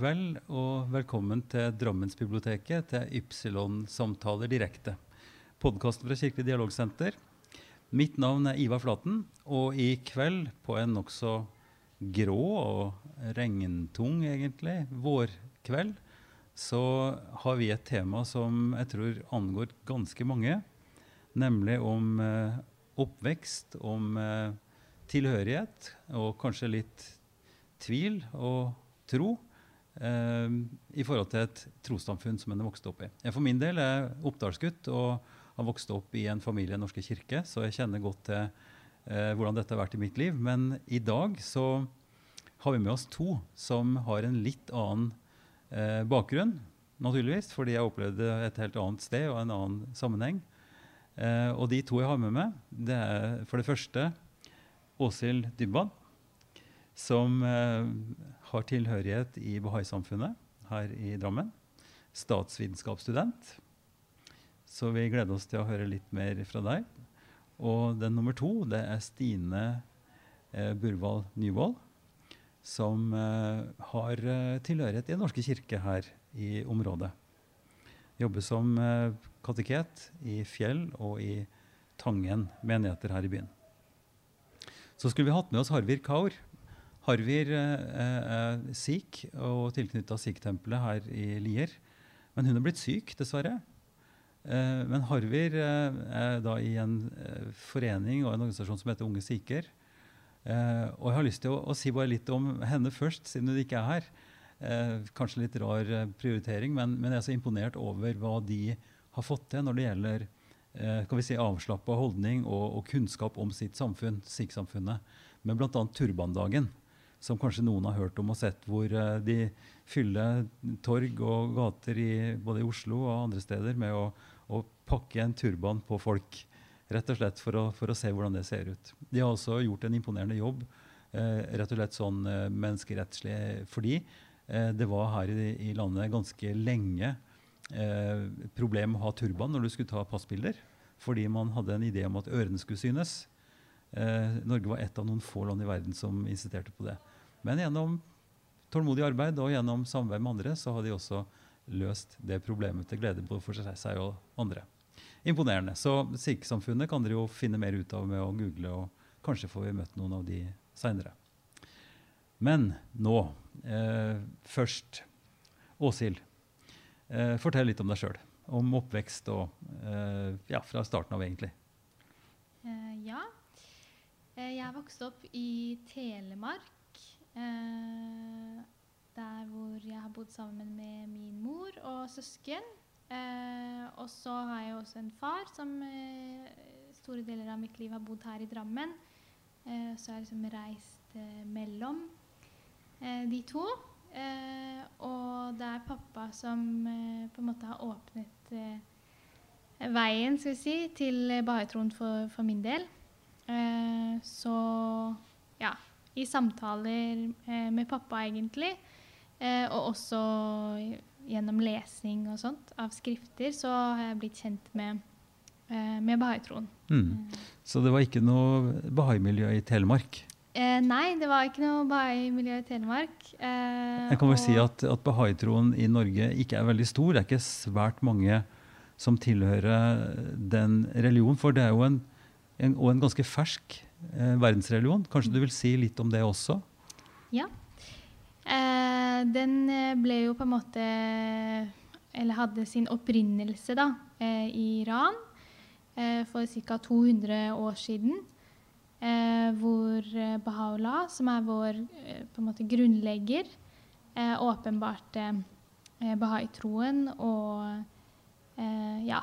Kveld og velkommen til Drammensbiblioteket til Ypsilon-samtaler direkte. Podkasten fra Kirkelig dialogsenter. Mitt navn er Ivar Flaten, og i kveld, på en nokså grå og regntung, egentlig, vårkveld, så har vi et tema som jeg tror angår ganske mange. Nemlig om eh, oppvekst, om eh, tilhørighet og kanskje litt tvil og tro i forhold til et trossamfunn som en er vokst opp i. Jeg for min del er oppdalsgutt og har vokst opp i en familie i Norske kirke, så jeg kjenner godt til eh, hvordan dette har vært i mitt liv. Men i dag så har vi med oss to som har en litt annen eh, bakgrunn, naturligvis, fordi jeg opplevde et helt annet sted og en annen sammenheng. Eh, og de to jeg har med meg, det er for det første Åshild Dybwad, som eh, har tilhørighet i Bahai-samfunnet her i Drammen. Statsvitenskapsstudent. Så vi gleder oss til å høre litt mer fra deg. Og den nummer to det er Stine eh, Burvald Nyvold, som eh, har eh, tilhørighet i Den norske kirke her i området. Jobber som eh, kateket i Fjell og i Tangen menigheter her i byen. Så skulle vi hatt med oss Harvir Kaur, Harvir eh, er sikh og tilknytta sikh-tempelet her i Lier. Men hun er blitt syk, dessverre. Eh, men Harvir eh, er da i en forening og en organisasjon som heter Unge sikher. og jeg har lyst til å, å, si bare litt om henne først, siden hun ikke er her. kanskje litt rar prioritering, men, men, jeg er så imponert over hva de har fått til når det gjelder kan vi si, avslappa holdning og, og, kunnskap om sitt samfunn, sikh-samfunnet, med bl.a. turbandagen som kanskje noen har hørt om og sett, hvor eh, de fyller torg og gater i, både i Oslo og andre steder med å, å pakke en turban på folk. Rett og slett for å, for å, se hvordan det ser ut. De har også gjort en imponerende jobb eh, rett og slett sånn eh, menneskerettslig fordi eh, det var her i, i, landet ganske lenge eh, problem å ha turban når du skulle ta passbilder. Fordi man hadde en idé om at ørene skulle synes. Eh, Norge var ett av noen få land i verden som insisterte på det. Men gjennom tålmodig arbeid og gjennom samarbeid med andre så har de også løst det problemet til glede for seg og andre. Imponerende. Så sikh-samfunnet kan dere jo finne mer ut av med å google, og kanskje får vi møtt noen av de seinere. Men nå eh, først Åshild, eh, fortell litt om deg sjøl. Om oppvekst og eh, ja, fra starten av, egentlig. Uh, ja. Eh, jeg vokste opp i Telemark. Eh, der hvor jeg har bodd sammen med min mor og søsken. Eh, og så har jeg også en far som eh, store deler av mitt liv har bodd her i Drammen. Eh, så har jeg liksom reist eh, mellom eh, de to. og det er pappa som på en måte har åpnet veien skal vi si, til Bahai-troen for, for, min del. så ja, i samtaler eh, med pappa, egentlig. Eh, og også gjennom lesing og sånt av skrifter, så har jeg blitt kjent med, eh, med bahai-troen. Mm. Så det var ikke noe bahai-miljø i Telemark? Eh, nei, det var ikke noe bahai-miljø i Telemark. Eh, jeg kan vel si at, at bahai-troen i Norge ikke er veldig stor. Det er ikke svært mange som tilhører den religionen, for det er jo en, en, og en ganske fersk eh, verdensreligion. Kanskje du vil si litt om det også? Ja. Eh, den eh, ble jo på en måte Eller hadde sin opprinnelse da, eh, i Iran eh, for ca. 200 år siden. Eh, hvor Baha'u'llah, som er vår på en måte grunnlegger, åpenbarte bahai-troen og ja,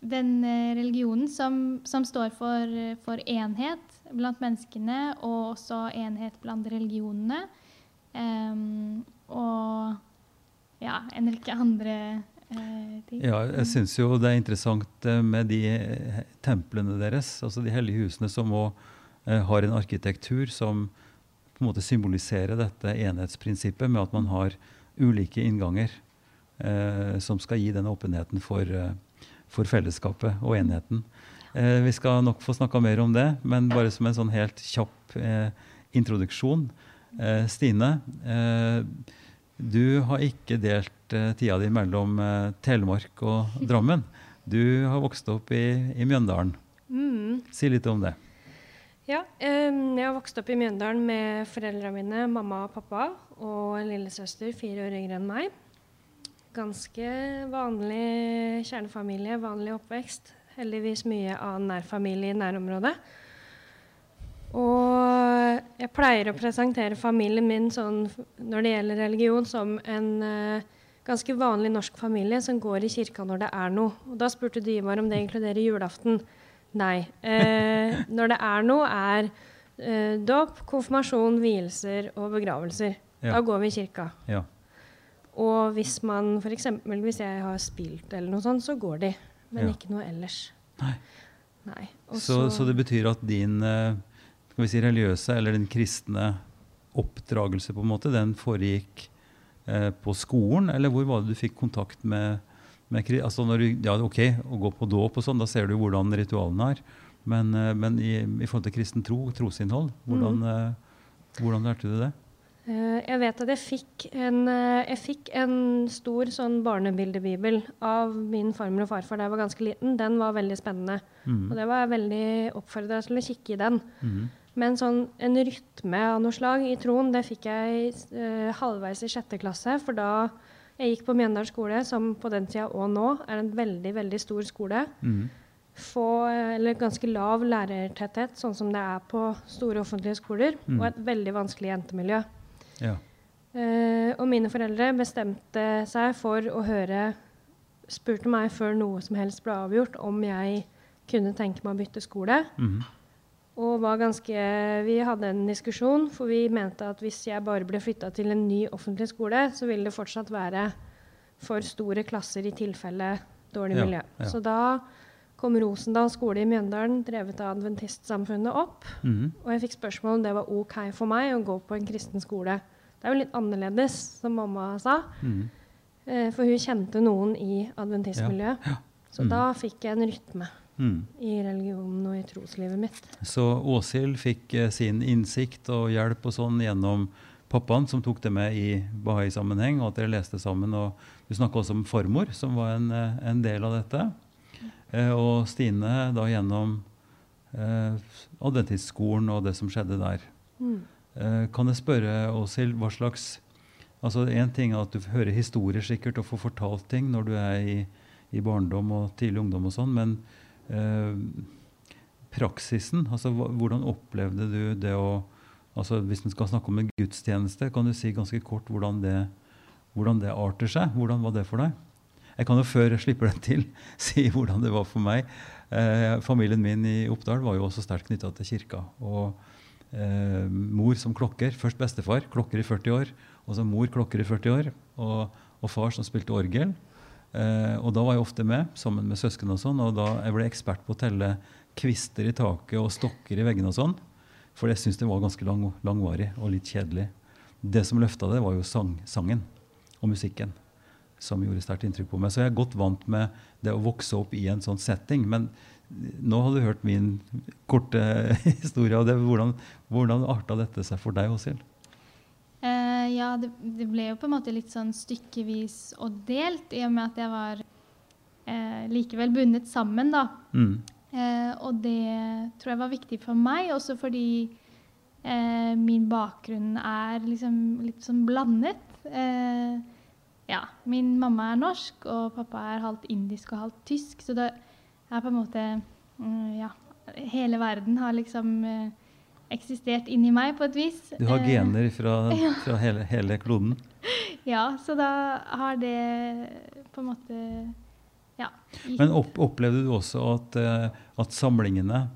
den eh, religionen som, som står for, for, enhet blant menneskene, og også enhet blant religionene. Um, og ja, en rekke andre uh, ting. Ja, jeg syns jo det er interessant uh, med de templene deres, altså de hellige husene, som òg uh, har en arkitektur som på en måte symboliserer dette enhetsprinsippet med at man har ulike innganger som skal gi den åpenheten for uh, for fellesskapet og enheten. Eh, vi skal nok få snakka mer om det, men bare som en sånn helt kjapp eh, introduksjon. Eh, Stine, eh, Du har ikke delt uh, tida di mellom uh, Telemark og Drammen. Du har vokst opp i, i Mjøndalen. Mm. Si litt om det. Ja, jeg har vokst opp i Mjøndalen med foreldrene mine, mamma og pappa, og en lillesøster fire år yngre enn meg. Ganske vanlig kjernefamilie, vanlig oppvekst. Heldigvis mye annen nærfamilie i nærområdet. Og jeg pleier å presentere familien min sånn, når det gjelder religion, som en uh, ganske vanlig norsk familie som går i kirka når det er noe. Og da spurte du Ivar om det inkluderer julaften. Nei. Uh, når det er noe, er uh, dåp, konfirmasjon, vielser og begravelser. Ja. Da går vi i kirka. Ja. Og hvis man f.eks. hvis jeg har spilt eller noe sånt, så går de. Men ja. ikke noe ellers. Nei. Nei. Så, så, det betyr at din skal vi si, religiøse eller den kristne oppdragelse, på en måte, den foregikk eh, på skolen? Eller hvor var det du fikk kontakt med, med altså når du, ja, OK, å gå på dåp og sånn, da ser du hvordan ritualene er. Men, eh, men i, i, forhold til kristen tro, trosinnhold, hvordan, mm. eh, hvordan lærte du det? Uh, jeg vet at jeg fikk en, uh, jeg fikk en stor sånn barnebildebibel av min farmor og farfar da jeg var ganske liten. Den var veldig spennende. Mm. Og det var jeg veldig oppfordra til å kikke i den. Mm. Men sånn, en rytme av noe slag i troen, det fikk jeg uh, halvveis i sjette klasse. For da jeg gikk på Mjøndalen skole, som på den tida og nå er en veldig, veldig stor skole. Mm. Få, eller ganske lav lærertetthet, sånn som det er på store offentlige skoler. Mm. Og et veldig vanskelig jentemiljø. Ja. Uh, og mine foreldre bestemte seg for å høre Spurte meg før noe som helst ble avgjort, om jeg kunne tenke meg å bytte skole. Mm. Og var ganske, vi hadde en diskusjon, for vi mente at hvis jeg bare ble flytta til en ny offentlig skole, så ville det fortsatt være for store klasser i tilfelle dårlig miljø. Ja, ja. Så da kom Rosendal skole i Mjøndalen, drevet av Adventistsamfunnet, opp. Mm. Og jeg fikk spørsmål om det var OK for meg å gå på en kristen skole. Det er jo litt annerledes, som mamma sa. Mm. Eh, for hun kjente noen i adventistmiljøet. Ja, så mm. da fikk jeg en rytme mm. i religionen og i troslivet mitt. Så Åshild fikk eh, sin innsikt og hjelp og sånn gjennom pappaen, som tok det med i Bahai-sammenheng, og at dere leste sammen. og Du snakka også om farmor, som var en, eh, en del av dette. Eh, og Stine da gjennom eh, adventistskolen og det som skjedde der. Mm. Eh, kan jeg spørre Åshild, hva slags altså Én ting er at du hører historier sikkert og får fortalt ting når du er i, i barndom og tidlig ungdom, og sånn, men Eh, praksisen? Altså, hvordan opplevde du det å altså, Hvis vi skal snakke om en gudstjeneste, kan du si ganske kort hvordan det, hvordan det arter seg? Hvordan var det for deg? Jeg kan jo før jeg slipper det til, si hvordan det var for meg. Eh, familien min i Oppdal var jo også sterkt knytta til kirka. Og eh, mor som klokker. Først bestefar, klokker i 40 år. Og så mor, klokker i 40 år. Og, og far som spilte orgel. Eh, og da var jeg ofte med, sammen med søsken og sånn. Og da jeg ble ekspert på å telle kvister i taket og stokker i veggene og sånn. For jeg syntes det var ganske lang, langvarig og litt kjedelig. Det som løfta det, var jo sang, sangen og musikken. Som gjorde sterkt inntrykk på meg. Så jeg er godt vant med det å vokse opp i en sånn setting. Men nå har du hørt min korte historie. og det, Hvordan, hvordan arta dette seg for deg, Åshild? Eh, ja, det, det, ble jo på en måte litt sånn stykkevis og delt, i og med at jeg var eh, likevel bundet sammen, da. Mm. Eh, og det tror jeg var viktig for meg, også fordi min bakgrunn er liksom litt sånn blandet. Ja, min mamma er norsk, og pappa er halvt indisk og halvt tysk, så det er på en måte mm, Ja, hele verden har liksom eksistert inni meg på et vis. Du har eh, gener fra, fra hele, hele, kloden? Ja, så da har det på en måte ja. Men opp, opplevde du også at, eh, at samlingene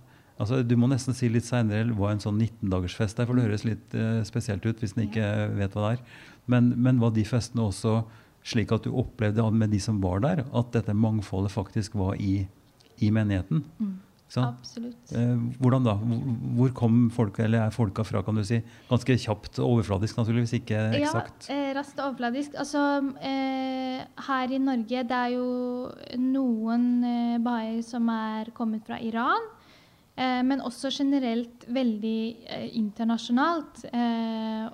altså Du må nesten si litt seinere var en sånn 19-dagersfest der, for det høres litt spesielt ut hvis en ikke vet hva det er. Men, men var de festene også slik at du opplevde med de som var der, at dette mangfoldet faktisk var i, i menigheten? Mm. Absolutt. Eh, hvordan da? Hvor kom folk, eller er folka fra, kan du si? Ganske kjapt overfladisk, naturligvis, ikke eksakt? Ja, eh, raskt overfladisk. Altså, eh, her i Norge, det er jo noen baer som er kommet fra Iran. Men også generelt veldig internasjonalt.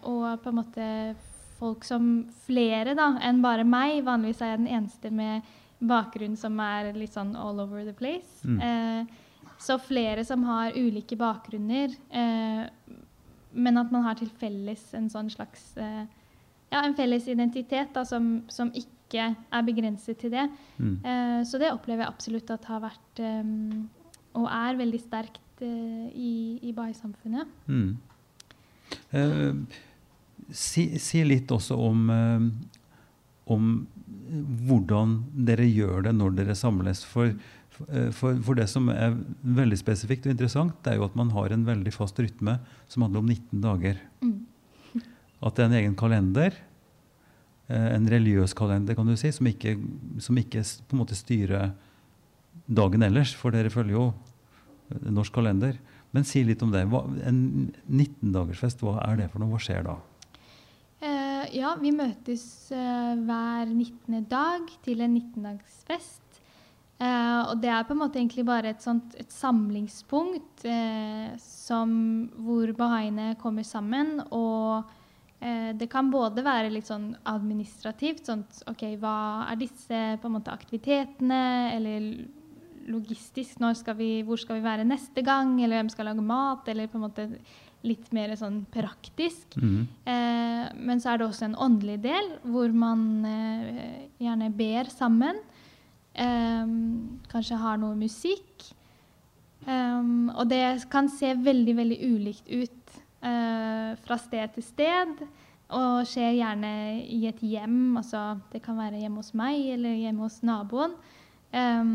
og på en måte folk som flere da, enn bare meg. Vanligvis er jeg den eneste med bakgrunn som er litt sånn all over the place. Mm. Eh, så flere som har ulike bakgrunner, eh, men at man har til felles en sånn slags eh, Ja, en felles identitet da, som, som ikke er begrenset til det. Mm. Eh, så det opplever jeg absolutt at har vært eh, og er veldig sterkt eh, i, i bai-samfunnet. Mm. Si, si litt også om, eh, om hvordan dere gjør det når dere samles. For, eh, for, for det som er veldig spesifikt og interessant, det er jo at man har en veldig fast rytme som handler om 19 dager. Mm. At det er en egen kalender, eh, en religiøs kalender, kan du si, som ikke, som ikke på en måte styrer dagen ellers, for dere følger jo norsk kalender. Men si litt om det. Hva, en 19-dagersfest, hva er det for noe? Hva skjer da? Eh, ja, vi møtes eh, hver 19. dag til en 19-dagsfest. Uh, og det er på en måte egentlig bare et, sånt, et samlingspunkt uh, som, hvor bahaiene kommer sammen. Og uh, det kan både være litt sånn administrativt, sånn OK, hva er disse måte aktivitetene, eller logistisk, skal vi, hvor skal vi være neste gang, eller hvem skal lage mat, eller på en måte litt mer sånn praktisk. Mm. Eh, men så er det også en åndelig del, hvor man eh, gjerne ber sammen. Eh, kanskje har noe musikk. Eh, og det kan se veldig, veldig ulikt ut eh, fra sted til sted. Og skjer gjerne i et hjem. Altså, det kan være hjemme hos meg eller hjemme hos naboen. Eh,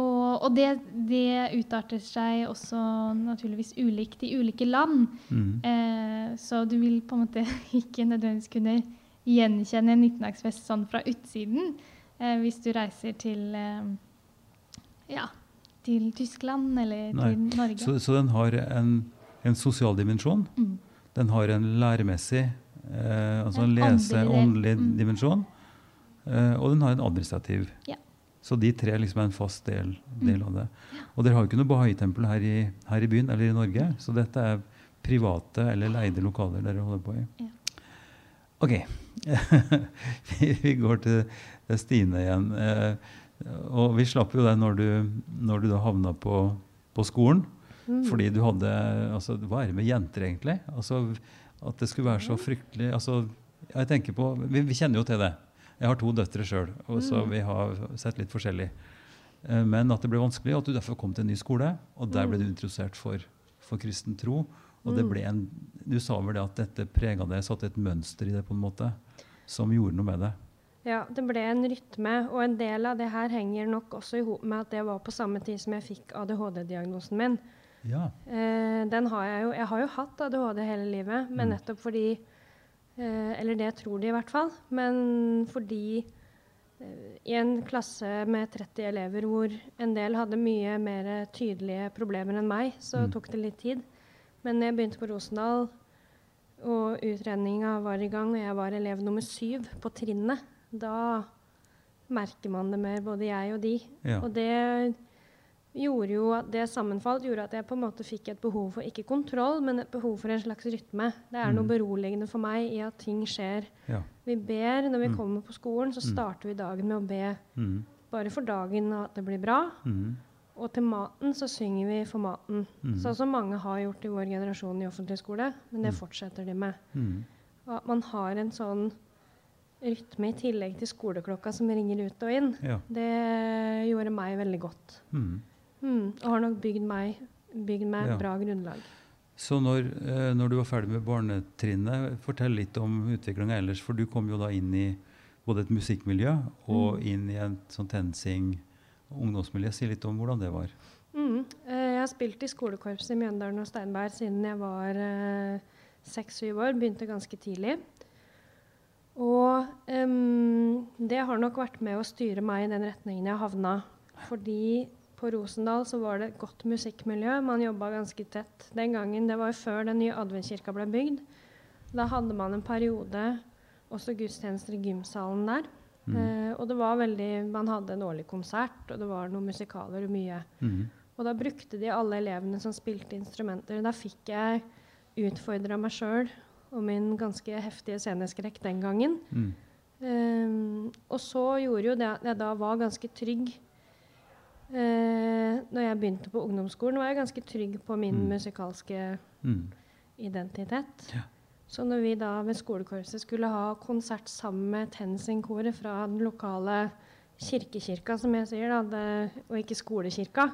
og, og det, det utarter seg også naturligvis ulikt i ulike land. Mm. Eh, så du vil på en måte ikke nødvendigvis kunne gjenkjenne en 19-dagsfest sånn fra utsiden eh, hvis du reiser til eh, ja, til Tyskland eller Nei. til Norge. Så, så den har en, en sosial dimensjon. Mm. Den har en læremessig, eh, altså en lese åndelig del. åndelig Mm. dimensjon. Eh, og den har en administrativ. Ja. Så de tre liksom er en fast del, del Mm. av det. Og dere har jo ikke noe Bahai-tempel her, her i byen eller i Norge, så dette er private eller leide lokaler dere holder på i. Ja. Ok. vi, går til Stine igjen. Eh, og vi slapp jo deg når du, når du da havna på, på skolen. Mm. Fordi du hadde altså, Hva er det med jenter, egentlig? Altså, At det skulle være så fryktelig altså, jeg tenker på, vi, vi kjenner jo til det. Jeg har to døtre sjøl, så Mm. vi har sett litt forskjellig. Eh, Men at det ble vanskelig, og at du derfor kom til en ny skole. Og der ble du introdusert for, for kristen tro. Og det Mm. ble en, du sa vel det at dette prega deg, satte et mønster i det på en måte, som gjorde noe med det. Ja, det ble en rytme, og en del av det her henger nok også i hop med at det var på samme tid som jeg fikk ADHD-diagnosen min. Ja. Eh, den har jeg jo Jeg har jo hatt ADHD hele livet, men Mm. nettopp fordi Eller det tror de i hvert fall. Men fordi eh, i en klasse med 30 elever hvor en del hadde mye mer tydelige problemer enn meg, så Mm. tok det litt tid. Men når jeg begynte på Rosendal, og utredninga var i gang, og jeg var elev nummer syv på trinnet, da merker man det mer, både jeg og de. Ja. Og det gjorde jo at det sammenfalt gjorde at jeg på en måte fikk et behov for ikke kontroll, men et behov for en slags rytme. Det er noe Mm. beroligende for meg i at ting skjer. ja. Vi ber når vi Mm. kommer på skolen, så Mm. starter vi dagen med å be Mm. bare for dagen og at det blir bra. Mm. Og til maten så synger vi for maten. Mm. Sånn som mange har gjort i vår generasjon i offentlig skole, men det fortsetter de med. Mm. Og at man har en sånn rytme i tillegg til skoleklokka som ringer ut og inn, Ja. det gjorde meg veldig godt. Mm. Mm, og har nok bygd meg, bygd meg Ja. et bra grunnlag. Så når, eh, når du var ferdig med barnetrinnet, fortell litt om utviklinga ellers. For du kom jo da inn i både et musikkmiljø og Mm. inn i et sånn TenSing ungdomsmiljø. Si litt om hvordan det var. Mm. Eh, jeg har spilt i skolekorpset i Mjøndalen og Steinberg siden jeg var seks-syv år. Begynte ganske tidlig. Og um, det har nok vært med å styre meg i den retningen jeg havna. Fordi på Rosendal så var det et godt musikkmiljø. Man jobba ganske tett. Den gangen, Det var jo før den nye adventskirka ble bygd. Da hadde man en periode også gudstjenester i gymsalen der. Mm. Eh, og det var veldig, Man hadde en årlig konsert, og det var noen musikaler og mye. Mm. Og da brukte de alle elevene som spilte instrumenter. Da fikk jeg utfordra meg sjøl og min ganske heftige sceneskrekk den gangen. Mm. Um, og så gjorde jo det at jeg da var ganske trygg uh, Når jeg begynte på ungdomsskolen, var jeg ganske trygg på min Mm. musikalske Mm. identitet. Ja. Så når vi da ved skolekorpset skulle ha konsert sammen med Tensing-koret fra den lokale kirkekirka, som jeg sier, da, det, og ikke skolekirka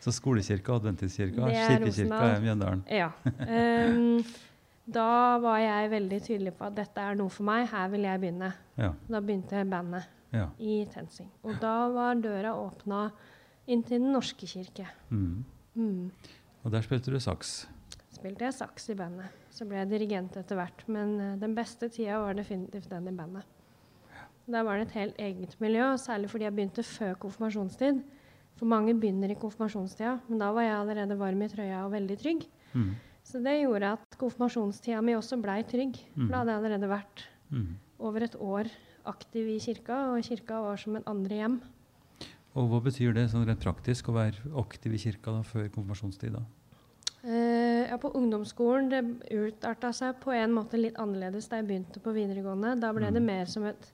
Så skolekirka, adventistkirka, kirkekirka er Mjøndalen. Ja. Um, da var jeg veldig tydelig på at dette er noe for meg, her vil jeg begynne. Ja. Da begynte bandet ja. i Tensing. Og da var døra åpna inn til Den norske kirke. Mm. Mm. Og der spilte du saks. Spilte jeg saks i bandet. Så ble jeg dirigent etter hvert. Men eh, den beste tida var definitivt den i bandet. Da var det et helt eget miljø, særlig fordi jeg begynte før konfirmasjonstid. For mange begynner i konfirmasjonstida, men da var jeg allerede varm i trøya og veldig trygg. Mm. Så det gjorde at konfirmasjonstida mi også blei trygg. For Mm. da hadde jeg allerede vært Mm. over et år aktiv i kirka, og kirka var som et andre hjem. Og hva betyr det sånn rent praktisk å være aktiv i kirka da, før konfirmasjonstid? da? Eh, ja, på ungdomsskolen det utarta seg på en måte litt annerledes da jeg begynte på videregående. Da ble det Mm. mer som et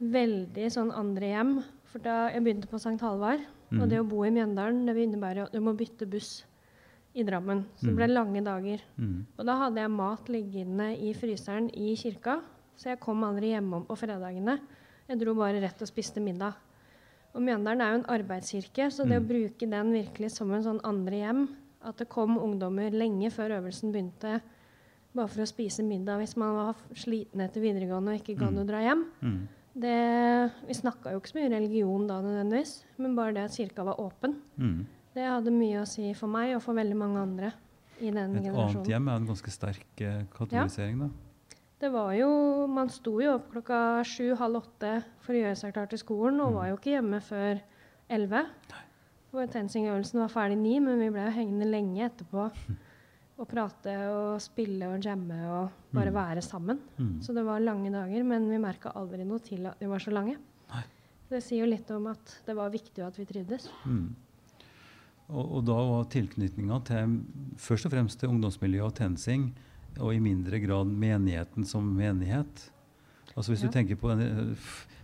veldig sånn andre hjem. For da jeg begynte på St. Halvard, Mm. og det å bo i Mjøndalen, det innebærer at du må bytte buss i Drammen. Så det ble Mm. lange dager. Mm. Og da hadde jeg mat liggende i fryseren i kirka, så jeg kom aldri hjemom på fredagene. Jeg dro bare rett og spiste middag. Og Mjøndalen er jo en arbeidskirke, så det Mm. å bruke den virkelig som en sånn andre hjem, at det kom ungdommer lenge før øvelsen begynte, bare for å spise middag hvis man var sliten etter videregående og ikke gadd Mm. å dra hjem. Mm. Det, vi snakka jo ikke så mye religion da nødvendigvis, men bare det at kirka var åpen. Mm. Det hadde mye å si for meg og for veldig mange andre i den Et annet hjem er en ganske sterk katolisering, ja. da. Det var jo, Man sto jo opp klokka sju-halv åtte for å gjøre seg klar til skolen, og Mm. var jo ikke hjemme før elleve. Tensing-øvelsen var ferdig ni, men vi ble jo hengende lenge etterpå og prate og spille og jamme og bare Mm. være sammen. Mm. Så det var lange dager, men vi merka aldri noe til at de var så lange. Nei. Det sier jo litt om at det var viktig at vi trivdes. Mm. Og, og da var tilknytninga til først og fremst til ungdomsmiljøet og TenSing, og i mindre grad menigheten som menighet. Altså Hvis Ja. du tenker på en, eh,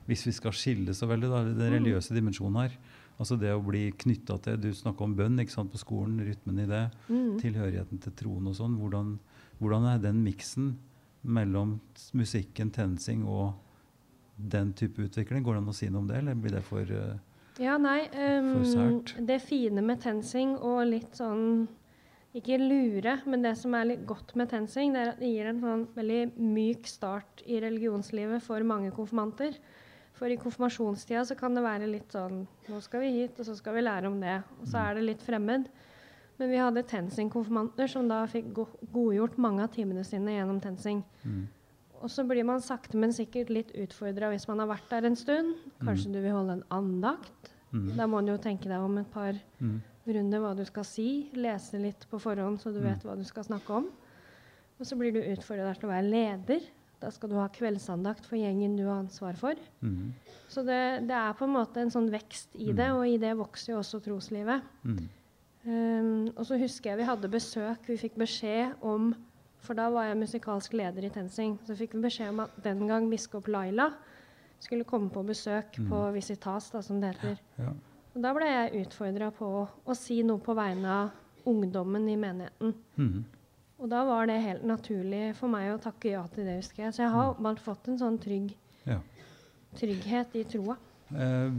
Hvis vi skal skille så veldig, da, den Mm. religiøse dimensjonen her. Altså det å bli knytta til Du snakka om bønn ikke sant, på skolen, rytmen i det. Mm. Tilhørigheten til troen og sånn. Hvordan, hvordan er den miksen mellom musikken, TenSing og den type utvikling? Går det an å si noe om det, eller blir det for eh, Ja, nei. ehm, sært. det fine med tensing og litt sånn Ikke lure, men det som er litt godt med tensing, det er at det gir en sånn veldig myk start i religionslivet for mange konfirmanter. For i konfirmasjonstida så kan det være litt sånn Nå skal vi hit, og så skal vi lære om det. Og så er det litt fremmed. Men vi hadde tensing-konfirmanter som da fikk go godgjort mange av timene sine gjennom tensing. mm. Og så blir man sakte, men sikkert litt utfordra hvis man har vært der en stund. Kanskje du vil holde en andakt. Mm. Da må du jo tenke deg om et par Mm. Runder hva du skal si. Lese litt på forhånd så du Mm. vet hva du skal snakke om. Og så blir du utfordra til å være leder. Da skal du ha kveldsandakt for gjengen du har ansvar for. Mm. Så det, det er på en måte en sånn vekst i det, Mm. og i det vokser jo også troslivet. Mm. Um, og så husker jeg vi hadde besøk. Vi fikk beskjed om For da var jeg musikalsk leder i TenSing. Så fikk vi beskjed om at den gang biskop Laila skulle komme på besøk Mm. på Visitas, da, som det heter. Ja. Og da ble jeg utfordra på å si noe på vegne av ungdommen i menigheten. Mm. Og da var det helt naturlig for meg å takke ja til det, husker jeg. Så jeg har åpenbart fått en sånn trygg Ja. trygghet i troa. Eh,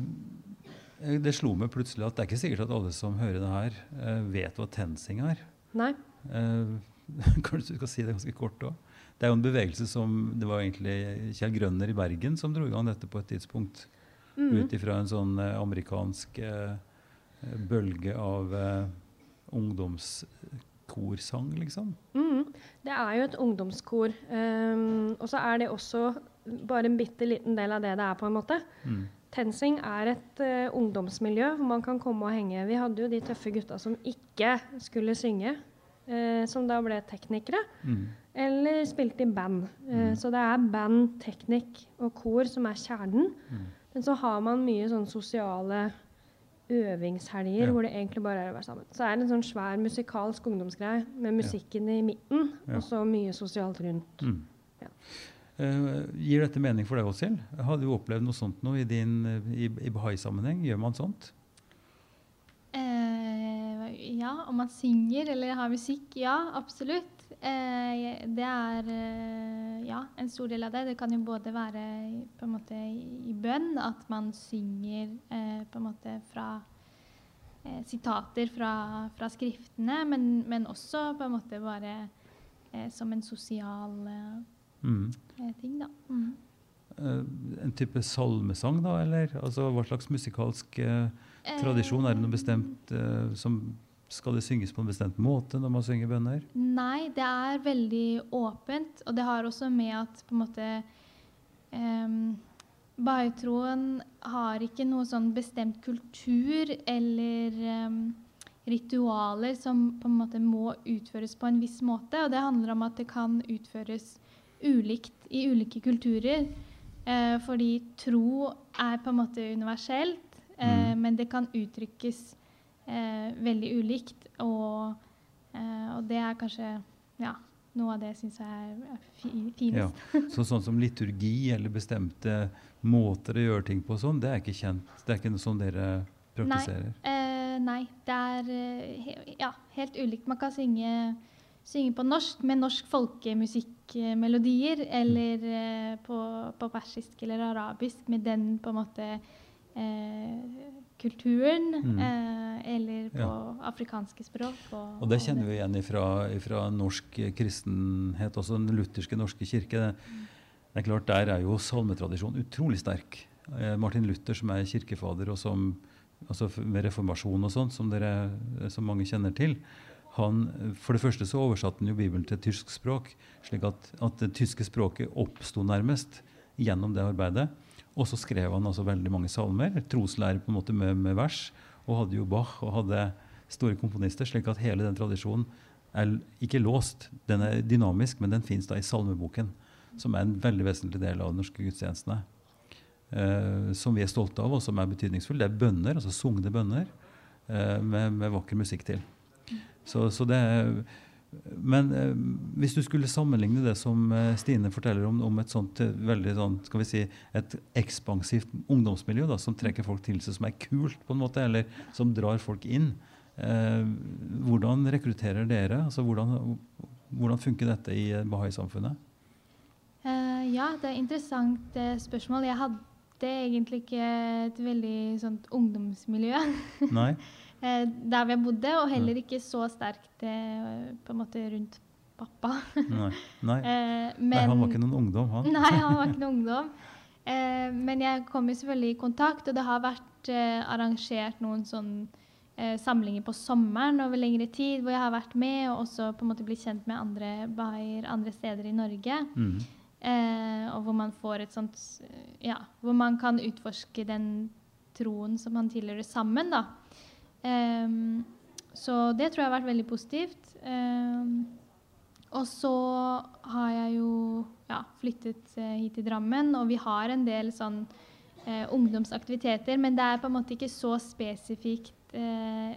eh, det slo meg plutselig at det er ikke sikkert at alle som hører det her, eh, vet hva TenSing er. Nei. Eh, kanskje du skal si det ganske kort òg? Det er jo en bevegelse som Det var egentlig Kjell Grønner i Bergen som dro i gang dette på et tidspunkt. Mhm. Ut ifra en sånn eh, amerikansk eh, eh, bølge av ungdomskorsang, liksom. Mm. Det er jo et ungdomskor. Um, og så er det også bare en bitte liten del av det det er, på en måte. Mm. TenSing er et uh, ungdomsmiljø hvor man kan komme og henge. Vi hadde jo de tøffe gutta som ikke skulle synge, uh, som da ble teknikere. Mm. Eller spilte i band. Uh, Mm. Så det er band, teknikk og kor som er kjernen. Mm. Men så har man mye sånn sosiale øvingshelger Ja. hvor det egentlig bare er å være sammen. Så er det en sånn svær musikalsk ungdomsgreie med musikken i midten, Ja. og så mye sosialt rundt. Mm. Ja. Eh, gir dette mening for deg, Åshild? Har du opplevd noe sånt nå i, din, eh, i, i Bahai-sammenheng? Gjør man sånt? Uh, ja, om man synger eller har musikk, ja, absolutt. Eh, det er eh, ja, en stor del av det. Det kan jo både være på en måte i bønn, at man synger eh, på en måte fra sitater fra, fra skriftene, men, men også på en måte bare som en sosial Mm. ting, da. Mm. En type salmesang, da? Eller altså, hva slags musikalsk eh, tradisjon? Er det noe bestemt eh, som Skal det synges på en bestemt måte når man synger bønner? Nei, det er veldig åpent, og det har også med at på en måte um, Bahai-troen har ikke noe sånn bestemt kultur eller em, ritualer som på en måte må utføres på en viss måte. Og det handler om at det kan utføres ulikt i ulike kulturer. Eh, fordi tro er på en måte universelt, eh, Mm. men det kan uttrykkes eh, veldig ulikt. Og, eh, og det er kanskje ja, noe av det jeg syns er, er fi, Ja. Så, sånn som liturgi eller bestemte måter å gjøre ting på sånn, det er ikke kjent? Det er ikke noe som dere praktiserer? Eh, nei, det er eh, ja, helt ulikt. Man kan synge, synge på norsk med norsk folkemusikkmelodier, eller eh, på, på persisk eller arabisk med den på en måte eh, kulturen, Mm. eh, eller på Ja. afrikanske språk. Og, Og det kjenner vi igjen fra norsk kristenhet, også den lutherske norske kirke. Det, det er klart, Der er jo salmetradisjonen utrolig sterk. Eh, Martin Luther, som er kirkefader, og som altså med reformasjon og sånt, som, som mange kjenner til, han, for det første så oversatte han jo Bibelen til tysk språk, slik at, at det tyske språket oppsto nærmest gjennom det arbeidet. Og så skrev han altså veldig mange salmer, troslærer på en måte med, med vers, og hadde jo Bach og hadde store komponister, slik at hele den tradisjonen er ikke låst. Den er dynamisk, men den fins da i salmeboken, som er en veldig vesentlig del av de norske gudstjenestene. Eh, som vi er stolte av, og som er betydningsfull. Det er bønner, altså sungne bønner, eh, med, med vakker musikk til. Så, så det er, men eh, hvis du skulle sammenligne det som eh, Stine forteller om, om et sånt eh, veldig sånn, skal vi si, et ekspansivt ungdomsmiljø da, som trekker folk til seg, som er kult på en måte, eller som drar folk inn, eh, hvordan rekrutterer dere? Altså, hvordan, hvordan funker dette i eh, Bahai-samfunnet? Eh, ja, det er et interessant eh, spørsmål. Jeg hadde egentlig ikke et veldig sånt ungdomsmiljø Nei? eh, der vi bodde, og heller ikke så sterkt eh, på en måte rundt pappa. Nei. Nei. Eh, Nei, han var ikke noen ungdom, han. Nei, han var ikke noen ungdom. Eh, men jeg kom jo selvfølgelig i kontakt, og det har vært arrangert noen sånn samlinger på sommeren over lengre tid, hvor jeg har vært med og også på en måte blitt kjent med andre bahaier andre steder i Norge. Mm. Eh, og hvor man får et sånt Ja, hvor man kan utforske den troen som man tilhører sammen, da. Ehm, så det tror jeg har vært veldig positivt. Um, og så har jeg jo ja, flyttet eh, hit til Drammen, og vi har en del sånn eh, ungdomsaktiviteter, men det er på en måte ikke så spesifikt eh,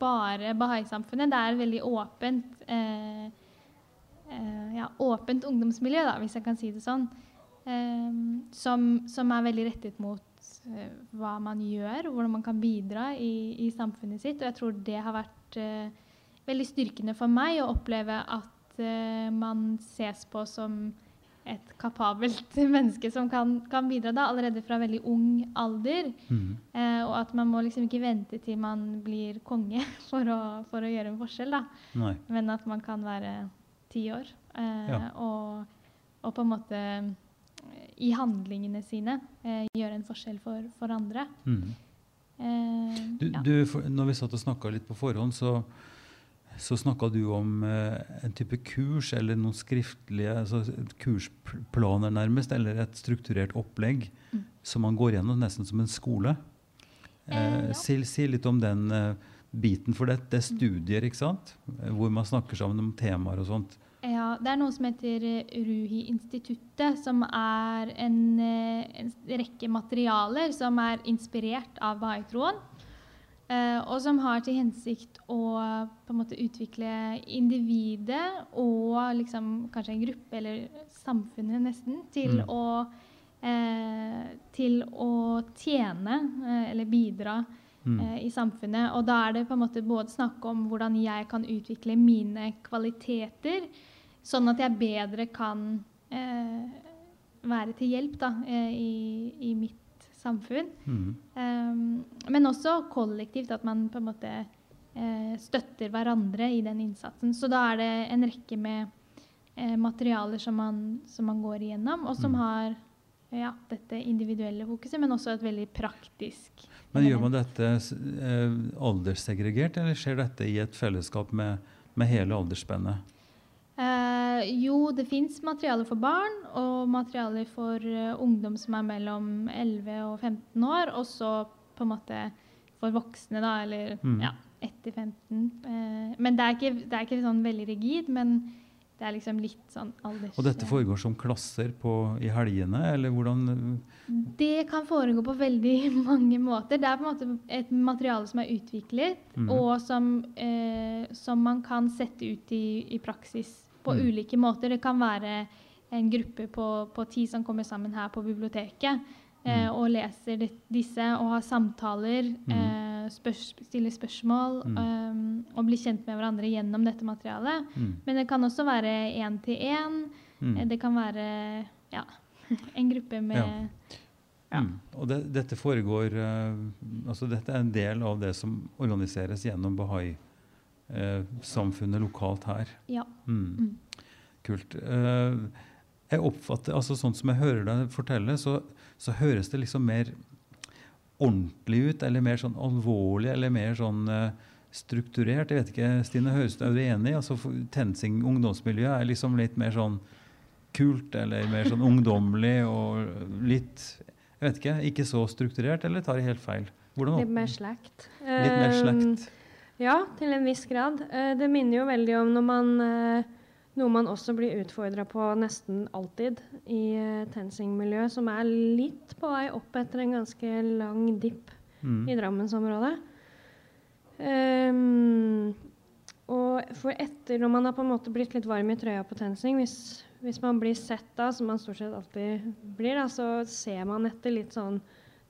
bare Bahai-samfunnet. Det er et veldig åpent eh, eh, ja, åpent ungdomsmiljø, da, hvis jeg kan si det sånn. som, som er veldig rettet mot hva man gjør, og hvordan man kan bidra i, i samfunnet sitt. Og jeg tror det har vært eh, veldig styrkende for meg å oppleve at eh, man ses på som et kapabelt menneske som kan, kan bidra da, allerede fra veldig ung alder. Mm. Eh, og at man må liksom ikke vente til man blir konge for å, for å gjøre en forskjell. da. Nei. Men at man kan være ti år eh, Ja. og, og på en måte eh, i handlingene sine eh, gjøre en forskjell for, for andre. Mm. Eh, Du, ja. du, når vi satt og snakka litt på forhånd, så, så snakka du om eh, en type kurs eller noen skriftlige altså kursplaner, nærmest, eller et strukturert opplegg Mm. som man går gjennom nesten som en skole. Eh, Eh, ja. si, si litt om den eh, biten, for det, det er studier, ikke sant? Hvor man snakker sammen om temaer og sånt. Det er noe som heter eh, Ruhi-instituttet, som er en, eh, en rekke materialer som er inspirert av bahai-troen. Eh, og som har til hensikt å på en måte utvikle individet og liksom kanskje en gruppe, eller samfunnet nesten, til, Mm. å, eh, til å tjene eller bidra Mm. i samfunnet. Og da er det på en måte både snakk om hvordan jeg kan utvikle mine kvaliteter, sånn at jeg bedre kan eh, være til hjelp da, eh, i, i mitt samfunn. Mm. Um, men også kollektivt, at man på en måte eh, støtter hverandre i den innsatsen. Så da er det en rekke med eh, materialer som man, som man går igjennom, og som Mm. har ja, dette individuelle fokuset, men også et veldig praktisk Men gjør man dette eh, alderssegregert, eller skjer dette i et fellesskap med, med hele aldersspennet? Eh, jo, det fins materialer for barn og materialer for uh, ungdom som er mellom 11 og 15 år, og så på en måte for voksne, da, eller Mm. ja, etter 15. Eh, men det er, ikke, det er ikke sånn veldig rigid, men det er liksom litt sånn alders... Og dette foregår som klasser på, i helgene, eller hvordan Det kan foregå på veldig mange måter. Det er på en måte et materiale som er utviklet, mm. og som, eh, som man kan sette ut i, i praksis på Mm. ulike måter. Det kan være en gruppe på, på ti som kommer sammen her på biblioteket eh, Mm. og leser de, disse og har samtaler, Mm. eh, spørs, stiller spørsmål eh, og blir kjent med hverandre gjennom dette materialet. mm, Men det kan også være én til én. mm, Eh, Det kan være ja, en gruppe med Ja. ja. mm. Og det, dette foregår uh, Altså dette er en del av det som organiseres gjennom Bahai-samfunnet lokalt her. Ja. Mm. Mm. Kult. Eh, jeg oppfatter, altså Sånn som jeg hører deg fortelle, så, så høres det liksom mer ordentlig ut, eller mer sånn alvorlig, eller mer sånn eh, strukturert. Jeg vet ikke, Stine, høres er du enig? Altså, Tensing ungdomsmiljø er liksom litt mer sånn kult, eller mer sånn ungdommelig og litt Jeg vet ikke, ikke så strukturert, eller tar jeg helt feil? Hvordan Litt mer slekt. litt mer slekt? Ja, til en viss grad. Eh, det minner jo veldig om når man eh, noe man også blir utfordra på nesten alltid i uh, TenSing-miljøet, som er litt på vei opp etter en ganske lang dipp Mm. i Drammensområdet. Um, og for etter, når man har på en måte blitt litt varm i trøya på TenSing, hvis, hvis man blir sett da, som man stort sett alltid blir, da, så ser man etter litt sånn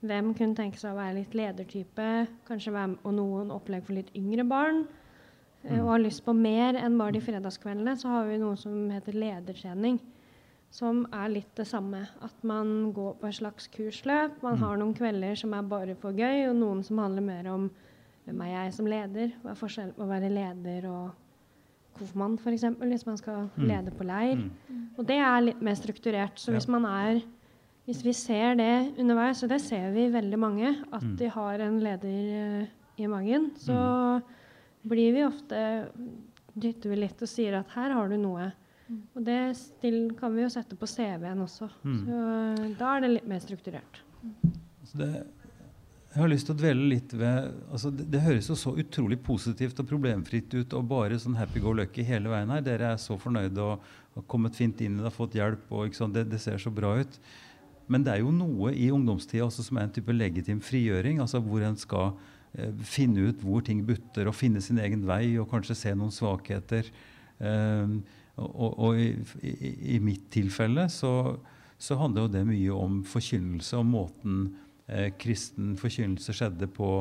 hvem kunne tenke seg å være litt ledertype, kanskje være med, og noen opplegg for litt yngre barn, eh, Mm. og har lyst på mer enn bare de fredagskveldene, så har vi noe som heter ledertrening. Som er litt det samme. At man går på et slags kursløp. Man Mm. har noen kvelder som er bare for gøy, og noen som handler mer om hvem er jeg som leder? Hva er forskjellen på å være leder og konfirmant, f.eks., hvis man skal Mm. lede på leir. Mm. Og det er litt mer strukturert. Så hvis man er Hvis vi ser det underveis, og det ser vi veldig mange, at Mm. de har en leder eh, i magen, så blir vi ofte dytter vi litt og sier at her har du noe. Mm. Og det still, kan vi jo sette på CV-en også. Mm. Så da er det litt mer strukturert. Så det, jeg har lyst til å dvele litt ved altså det, det høres jo så utrolig positivt og problemfritt ut og bare sånn happy-go-lucky hele veien her. Dere er så fornøyde og har kommet fint inn i det, har fått hjelp. og det, det ser så bra ut. Men det er jo noe i ungdomstida som er en type legitim frigjøring. altså Hvor en skal eh, finne ut hvor ting butter, og finne sin egen vei og kanskje se noen svakheter. Eh, og, og, i, i, i mitt tilfelle så, så handler jo det mye om forkynnelse og måten eh, kristen forkynnelse skjedde på,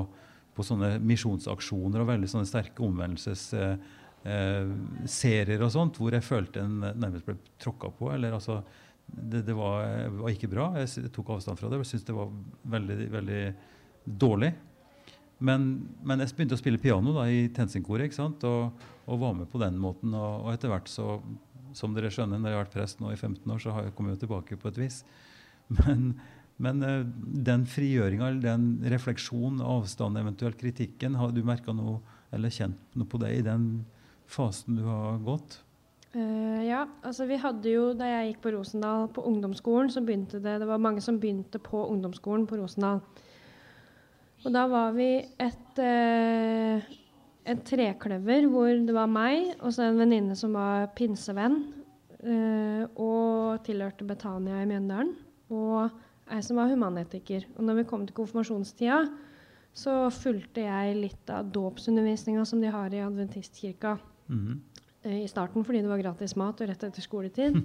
på sånne misjonsaksjoner og veldig sånne sterke omvendelsesserier eh, serier og sånt, hvor jeg følte en nærmest ble tråkka på. eller altså det, det var, var ikke bra. Jeg tok avstand fra det. Jeg syntes det var veldig, veldig dårlig. Men, men jeg begynte å spille piano da, i Tensingkoret? Og, og var med på den måten. Og, og etter hvert så, som dere skjønner, når jeg har vært prest nå i 15 år, så har jeg kommet tilbake på et vis. Men, men eh, den frigjøringa, den refleksjonen, avstanden, eventuelt kritikken, har du merka noe eller kjent noe på det i den fasen du har gått? Eh, ja, altså vi hadde jo, Da jeg gikk på Rosendal på ungdomsskolen, så begynte det Det var mange som begynte på ungdomsskolen på Rosendal. Og da var vi et, uh, et trekløver hvor det var meg og så en venninne som var pinsevenn Uh, og tilhørte Betania i Mjøndalen. Og ei som var humanetiker. Og når vi kom til konfirmasjonstida, så fulgte jeg litt av dåpsundervisninga som de har i adventistkirka Mm eh, i starten fordi det var gratis mat og rett etter skoletid.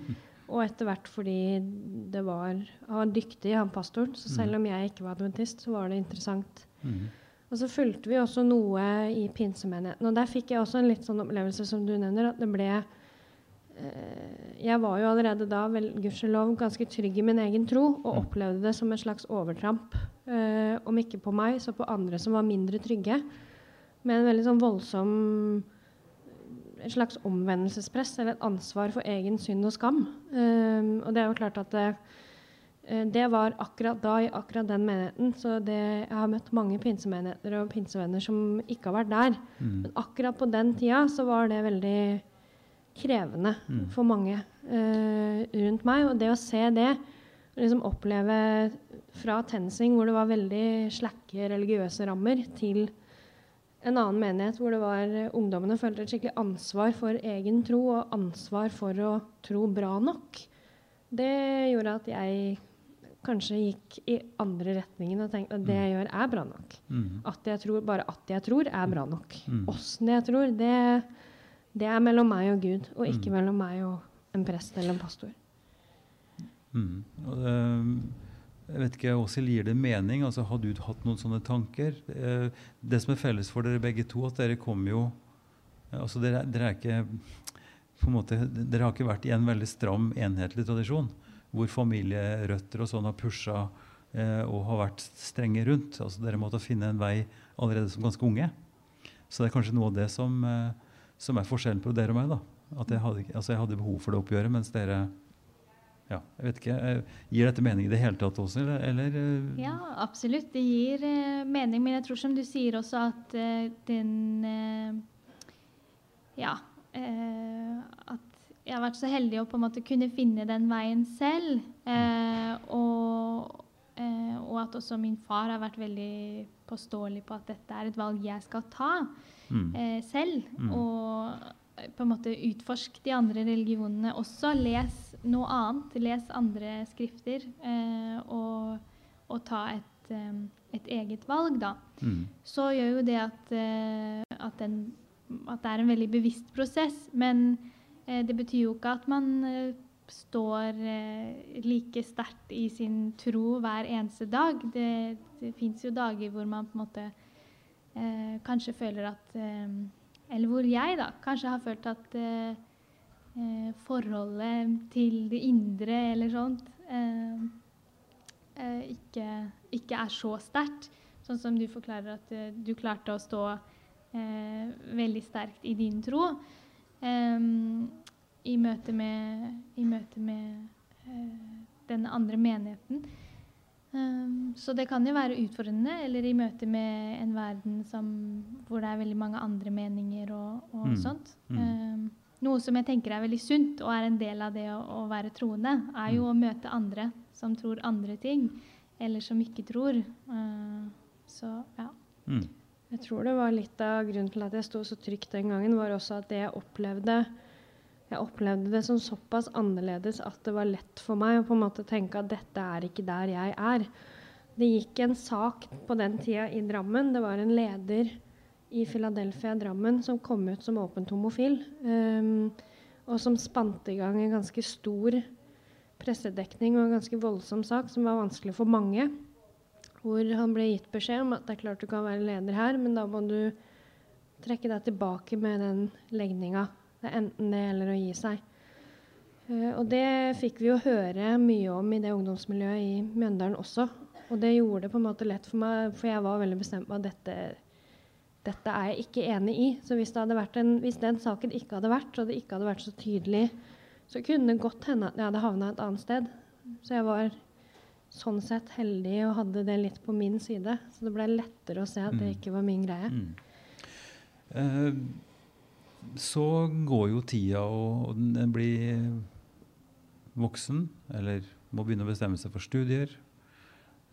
Og etter hvert fordi det var Han var dyktig, han pastoren. Så selv om jeg ikke var adventist, så var det interessant. Mhm. Og så fulgte vi også noe i pinsemenigheten. Og der fikk jeg også en litt sånn opplevelse som du nevner, at det ble eh, Jeg var jo allerede da, vel, gudskjelov, ganske trygg i min egen tro, og Mm. opplevde det som en slags overtramp. Eh, om ikke på meg, så på andre som var mindre trygge. Med en veldig sånn voldsom et slags omvendelsespress eller et ansvar for egen synd og skam. Um, og det er jo klart at det, eh, det var akkurat da i akkurat den menigheten. Så det, jeg har møtt mange pinsemenigheter og pinsevenner som ikke har vært der. Mm. Men akkurat på den tida så var det veldig krevende Mm. for mange uh, rundt meg. Og det å se det, liksom oppleve fra TenSing, hvor det var veldig slakke religiøse rammer, til en annen menighet hvor det var eh, ungdommene følte et skikkelig ansvar for egen tro og ansvar for å tro bra nok. Det gjorde at jeg kanskje gikk i andre retningen og tenkte at det jeg gjør, er bra nok. Mhm. At jeg tror, bare at jeg tror, er bra nok. Mm. Åssen jeg tror, det, det er mellom meg og Gud, og ikke Mm. mellom meg og en prest eller en pastor. Mm. Og det, jeg vet ikke, Åshild, gir det mening? Altså, har du hatt noen sånne tanker? Eh, Det som er felles for dere begge to, at dere kommer jo altså dere, er- dere er ikke på en måte, Dere har ikke vært i en veldig stram, enhetlig tradisjon, hvor familierøtter og sånn har pusha eh, og har vært strenge rundt. Altså, dere måtte finne en vei allerede som ganske unge. Så det er kanskje noe av det som, eh, som er forskjellen på dere og meg. da. At jeg hadde, altså jeg hadde behov for det oppgjøret, mens dere ja, jeg vet ikke. eh, Gir dette mening i det hele tatt også, eller? eller eh, Ja, absolutt. Det gir uh, mening. Men jeg tror som du sier også at uh, den uh, Ja. at jeg har vært så heldig å på en måte kunne finne den veien selv. og, og at også min far har vært veldig påståelig på at dette er et valg jeg skal ta mm, selv. Mm. Og på en måte utforsk de andre religionene også. Les noe annet. Les andre skrifter. Eh, og, og ta et, eh, et eget valg, da. mm, Så gjør jo det at, eh, at, den, at det er en veldig bevisst prosess. Men eh, det betyr jo ikke at man eh, står eh, like sterkt i sin tro hver eneste dag. Det, det fins jo dager hvor man på en måte eh, kanskje føler at Eller hvor jeg da kanskje har følt at eh, eh, forholdet til det indre eller sånt eh, eh, ikke, ikke er så sterkt. Sånn som du forklarer at eh, du klarte å stå eh, veldig sterkt i din tro. em, I møte med, i møte med den andre menigheten. Em, så det kan jo være utfordrende, eller i møte med en verden som, hvor det er veldig mange andre meninger og, og Mm. sånt. Mm. Noe som jeg tenker er veldig sunt, og er en del av det å, å være troende, er jo å møte andre som tror andre ting, eller som ikke tror. Eh, så ja. mm, Jeg tror det var litt av grunnen til at jeg sto så trygt den gangen, var også at det jeg opplevde Jeg opplevde det som såpass annerledes at det var lett for meg å på en måte tenke at dette er ikke der jeg er. Det gikk en sak på den tida i Drammen. Det var en leder i Philadelphia Drammen som kom ut som åpent homofil. Um, og som spante i gang en ganske stor pressedekning og en ganske voldsom sak som var vanskelig for mange hvor han ble gitt beskjed om at det er klart du kan være leder her, men da må du trekke deg tilbake med den legninga. Det er enten det eller å gi seg. Eh, og det fikk vi jo høre mye om i det ungdomsmiljøet i Mjøndalen også. Og det gjorde det på en måte lett for meg, for jeg var veldig bestemt på at dette, dette er jeg ikke enig i. Så hvis, det hadde en, hvis den saken ikke hadde vært, og det ikke hadde vært så tydelig, så kunne det godt hende at jeg hadde havna et annet sted. Så jeg var sånn sett heldig og hadde det litt på min side. Så det ble lettere å se at det Mm. ikke var min greie. mm. Eh, så går jo tida, og en blir voksen, eller må begynne å bestemme seg for studier.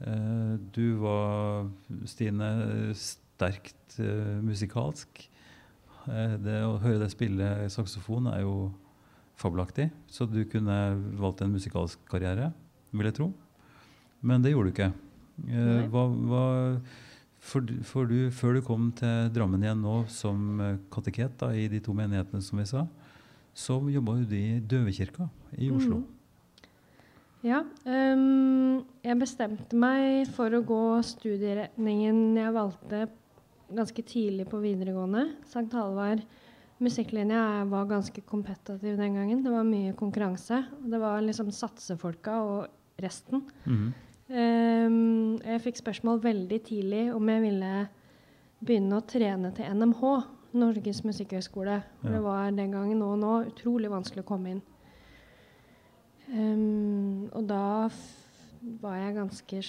Eh, du var, Stine, sterkt eh, musikalsk. Eh, det å høre deg spille saksofon er jo fabelaktig, så du kunne valgt en musikalsk karriere, vil jeg tro. Men det gjorde du ikke. Hva, hva For, for du, før du kom til Drammen igjen nå som eh, kateket da, i de to menighetene som vi sa, så jobba du i Døvekirka i Oslo. Mm. Ja. Um, jeg bestemte meg for å gå studieretningen jeg valgte ganske tidlig på videregående. Sankt Halvard musikklinja var ganske kompetativ den gangen. Det var mye konkurranse. Det var liksom satsefolka og resten. Mm. Um, jeg fikk spørsmål veldig tidlig om jeg ville begynne å trene til NMH, Norges musikkhøgskole. Ja. Det var den gangen og nå utrolig vanskelig å komme inn. Um, og da var jeg ganske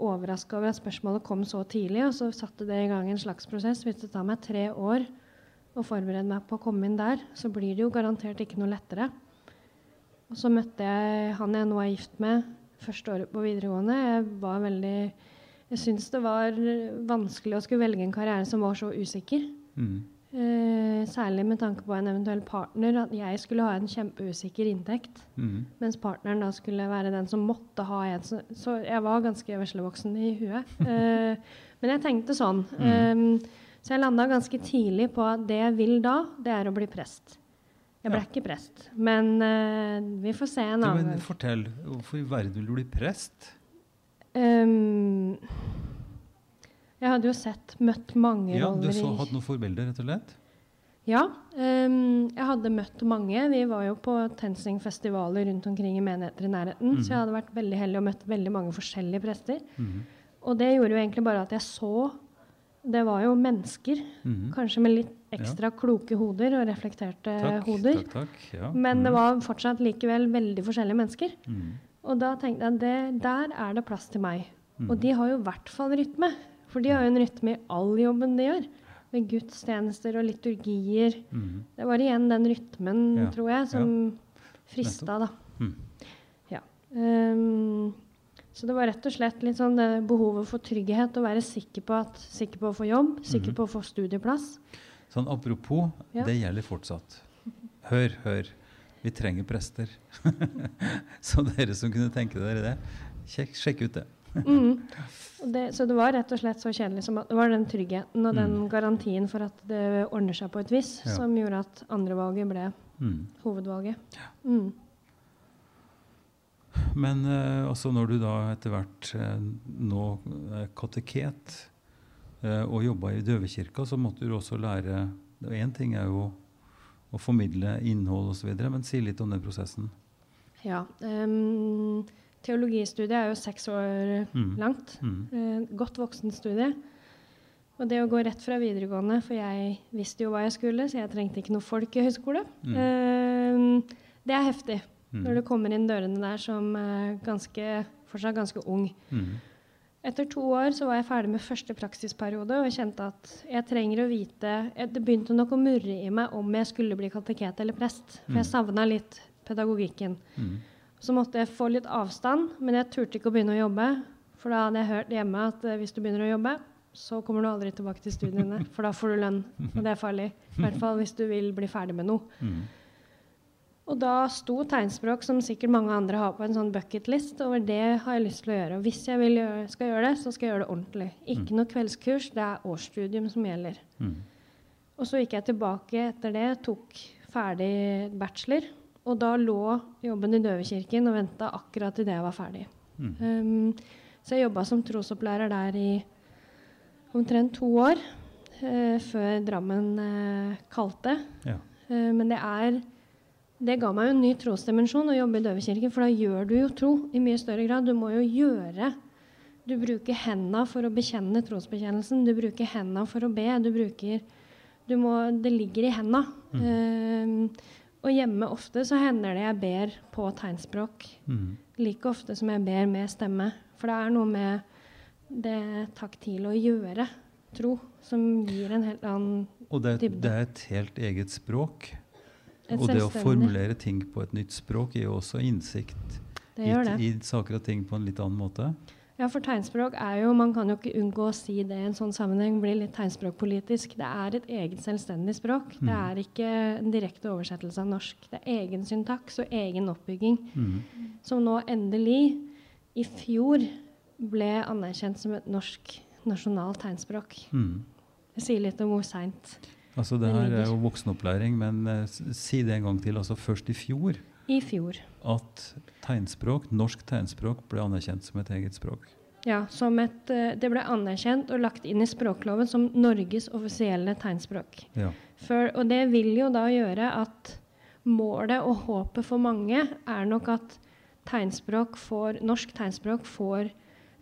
overraska over at spørsmålet kom så tidlig. Og så satte det i gang en slags prosess. Hvis det tar meg tre år å forberede meg på å komme inn der, så blir det jo garantert ikke noe lettere. Og så møtte jeg han jeg nå er gift med, første året på videregående. Jeg var veldig Jeg syntes det var vanskelig å skulle velge en karriere som var så usikker. Mm. Eh, særlig med tanke på en eventuell partner. At jeg skulle ha en kjempeusikker inntekt. Mm. Mens partneren da skulle være den som måtte ha en. Så, så jeg var ganske veslevoksen i huet. Eh, men jeg tenkte sånn. Mm. Um, så jeg landa ganske tidlig på at det jeg vil da, det er å bli prest. Jeg ble ja. ikke prest, men uh, vi får se en annen gang. Fortell. Hvorfor i verden vil du bli prest? Um, jeg hadde jo sett, møtt mange ja, roller Du hadde noen forbilder, rett og slett? Ja. Um, jeg hadde møtt mange. Vi var jo på TenSing-festivaler rundt omkring i menigheter i nærheten. Mm. Så jeg hadde vært veldig heldig og møtt veldig mange forskjellige prester. Mm. Og det gjorde jo egentlig bare at jeg så det var jo mennesker. Mm. Kanskje med litt ekstra ja. kloke hoder og reflekterte takk, hoder. Takk, takk, ja. Men mm. det var fortsatt likevel veldig forskjellige mennesker. Mm. Og da tenkte jeg at det, der er det plass til meg. Mm. Og de har jo i hvert fall rytme. For de har jo en rytme i all jobben de gjør. Med gudstjenester og liturgier. Mm. Det var igjen den rytmen, ja. tror jeg, som frista, da. Mm. Ja. Um, så det var rett og slett litt sånn det behovet for trygghet, å være sikker på, at, sikker på å få jobb, sikker Mhm. på å få studieplass. Sånn apropos, Ja. det gjelder fortsatt. Hør, hør. Vi trenger prester. så dere som kunne tenke dere det, sjekk, sjekk ut det. Mm. Det, så det var rett og slett så kjedelig som at det var den tryggheten og den Mm. garantien for at det ordner seg på et vis, Ja. som gjorde at andrevalget ble Mm. hovedvalget. Mm. Men eh, altså når du da etter hvert eh, nå er kateket eh, og jobba i døvekirka, så måtte du også lære Én ting er jo å formidle innhold osv., men si litt om den prosessen. Ja. Um, teologistudiet er jo seks år Mm. langt. Mm. Eh, godt voksenstudie. Og det å gå rett fra videregående, for jeg visste jo hva jeg skulle, så jeg trengte ikke noe folkehøyskole, Mm. eh, det er heftig. Mm. Når du kommer inn dørene der som er ganske, fortsatt ganske ung. Mm. Etter to år så var jeg ferdig med første praksisperiode og jeg kjente at jeg trenger å vite Det begynte nok å murre i meg om jeg skulle bli kateket eller prest. For Mm. jeg savna litt pedagogikken. Mm. Så måtte jeg få litt avstand, men jeg turte ikke å begynne å jobbe. For da hadde jeg hørt hjemme at eh, hvis du begynner å jobbe, så kommer du aldri tilbake til studiene. For da får du lønn, og det er farlig. I hvert fall hvis du vil bli ferdig med noe. Mm. Og da sto tegnspråk, som sikkert mange andre har på en sånn bucketlist, over det har jeg lyst til å gjøre. Og hvis jeg gjøre, skal gjøre det, så skal jeg gjøre det ordentlig. Ikke noe kveldskurs, det er årsstudium som gjelder. Mm. Og så gikk jeg tilbake etter det, tok ferdig bachelor. Og da lå jobben i Døvekirken og venta akkurat til det jeg var ferdig. Mm. Um, så jeg jobba som trosopplærer der i omtrent to år, uh, før Drammen uh, kalte. Ja. Uh, men det er det ga meg jo en ny trosdimensjon å jobbe i Døvekirken, for da gjør du jo tro i mye større grad. Du må jo gjøre Du bruker henda for å bekjenne trosbekjennelsen. Du bruker henda for å be. Du bruker du må, Det ligger i henda. Mm. Uh, og hjemme ofte så hender det jeg ber på tegnspråk Mm. like ofte som jeg ber med stemme. For det er noe med det taktile å gjøre tro som gir en helt annen Og det, Dybde. det er et helt eget språk. Og det å formulere ting på et nytt språk gir jo også innsikt i, i saker og ting på en litt annen måte. Ja, for tegnspråk er jo Man kan jo ikke unngå å si det i en sånn sammenheng. Blir litt tegnspråkpolitisk. Det er et eget selvstendig språk. Det Mm. er ikke en direkte oversettelse av norsk. Det er egen syntaks og egen oppbygging. Mm. Som nå endelig, i fjor, ble anerkjent som et norsk nasjonalt tegnspråk. Mm. Det sier litt om hvor seint. Altså det her er jo voksenopplæring, men eh, si det en gang til. Altså først i fjor I fjor. at tegnspråk, norsk tegnspråk ble anerkjent som et eget språk. Ja, som et, eh, det ble anerkjent og lagt inn i språkloven som Norges offisielle tegnspråk. Ja. For, og det vil jo da gjøre at målet og håpet for mange er nok at tegnspråk får, norsk tegnspråk får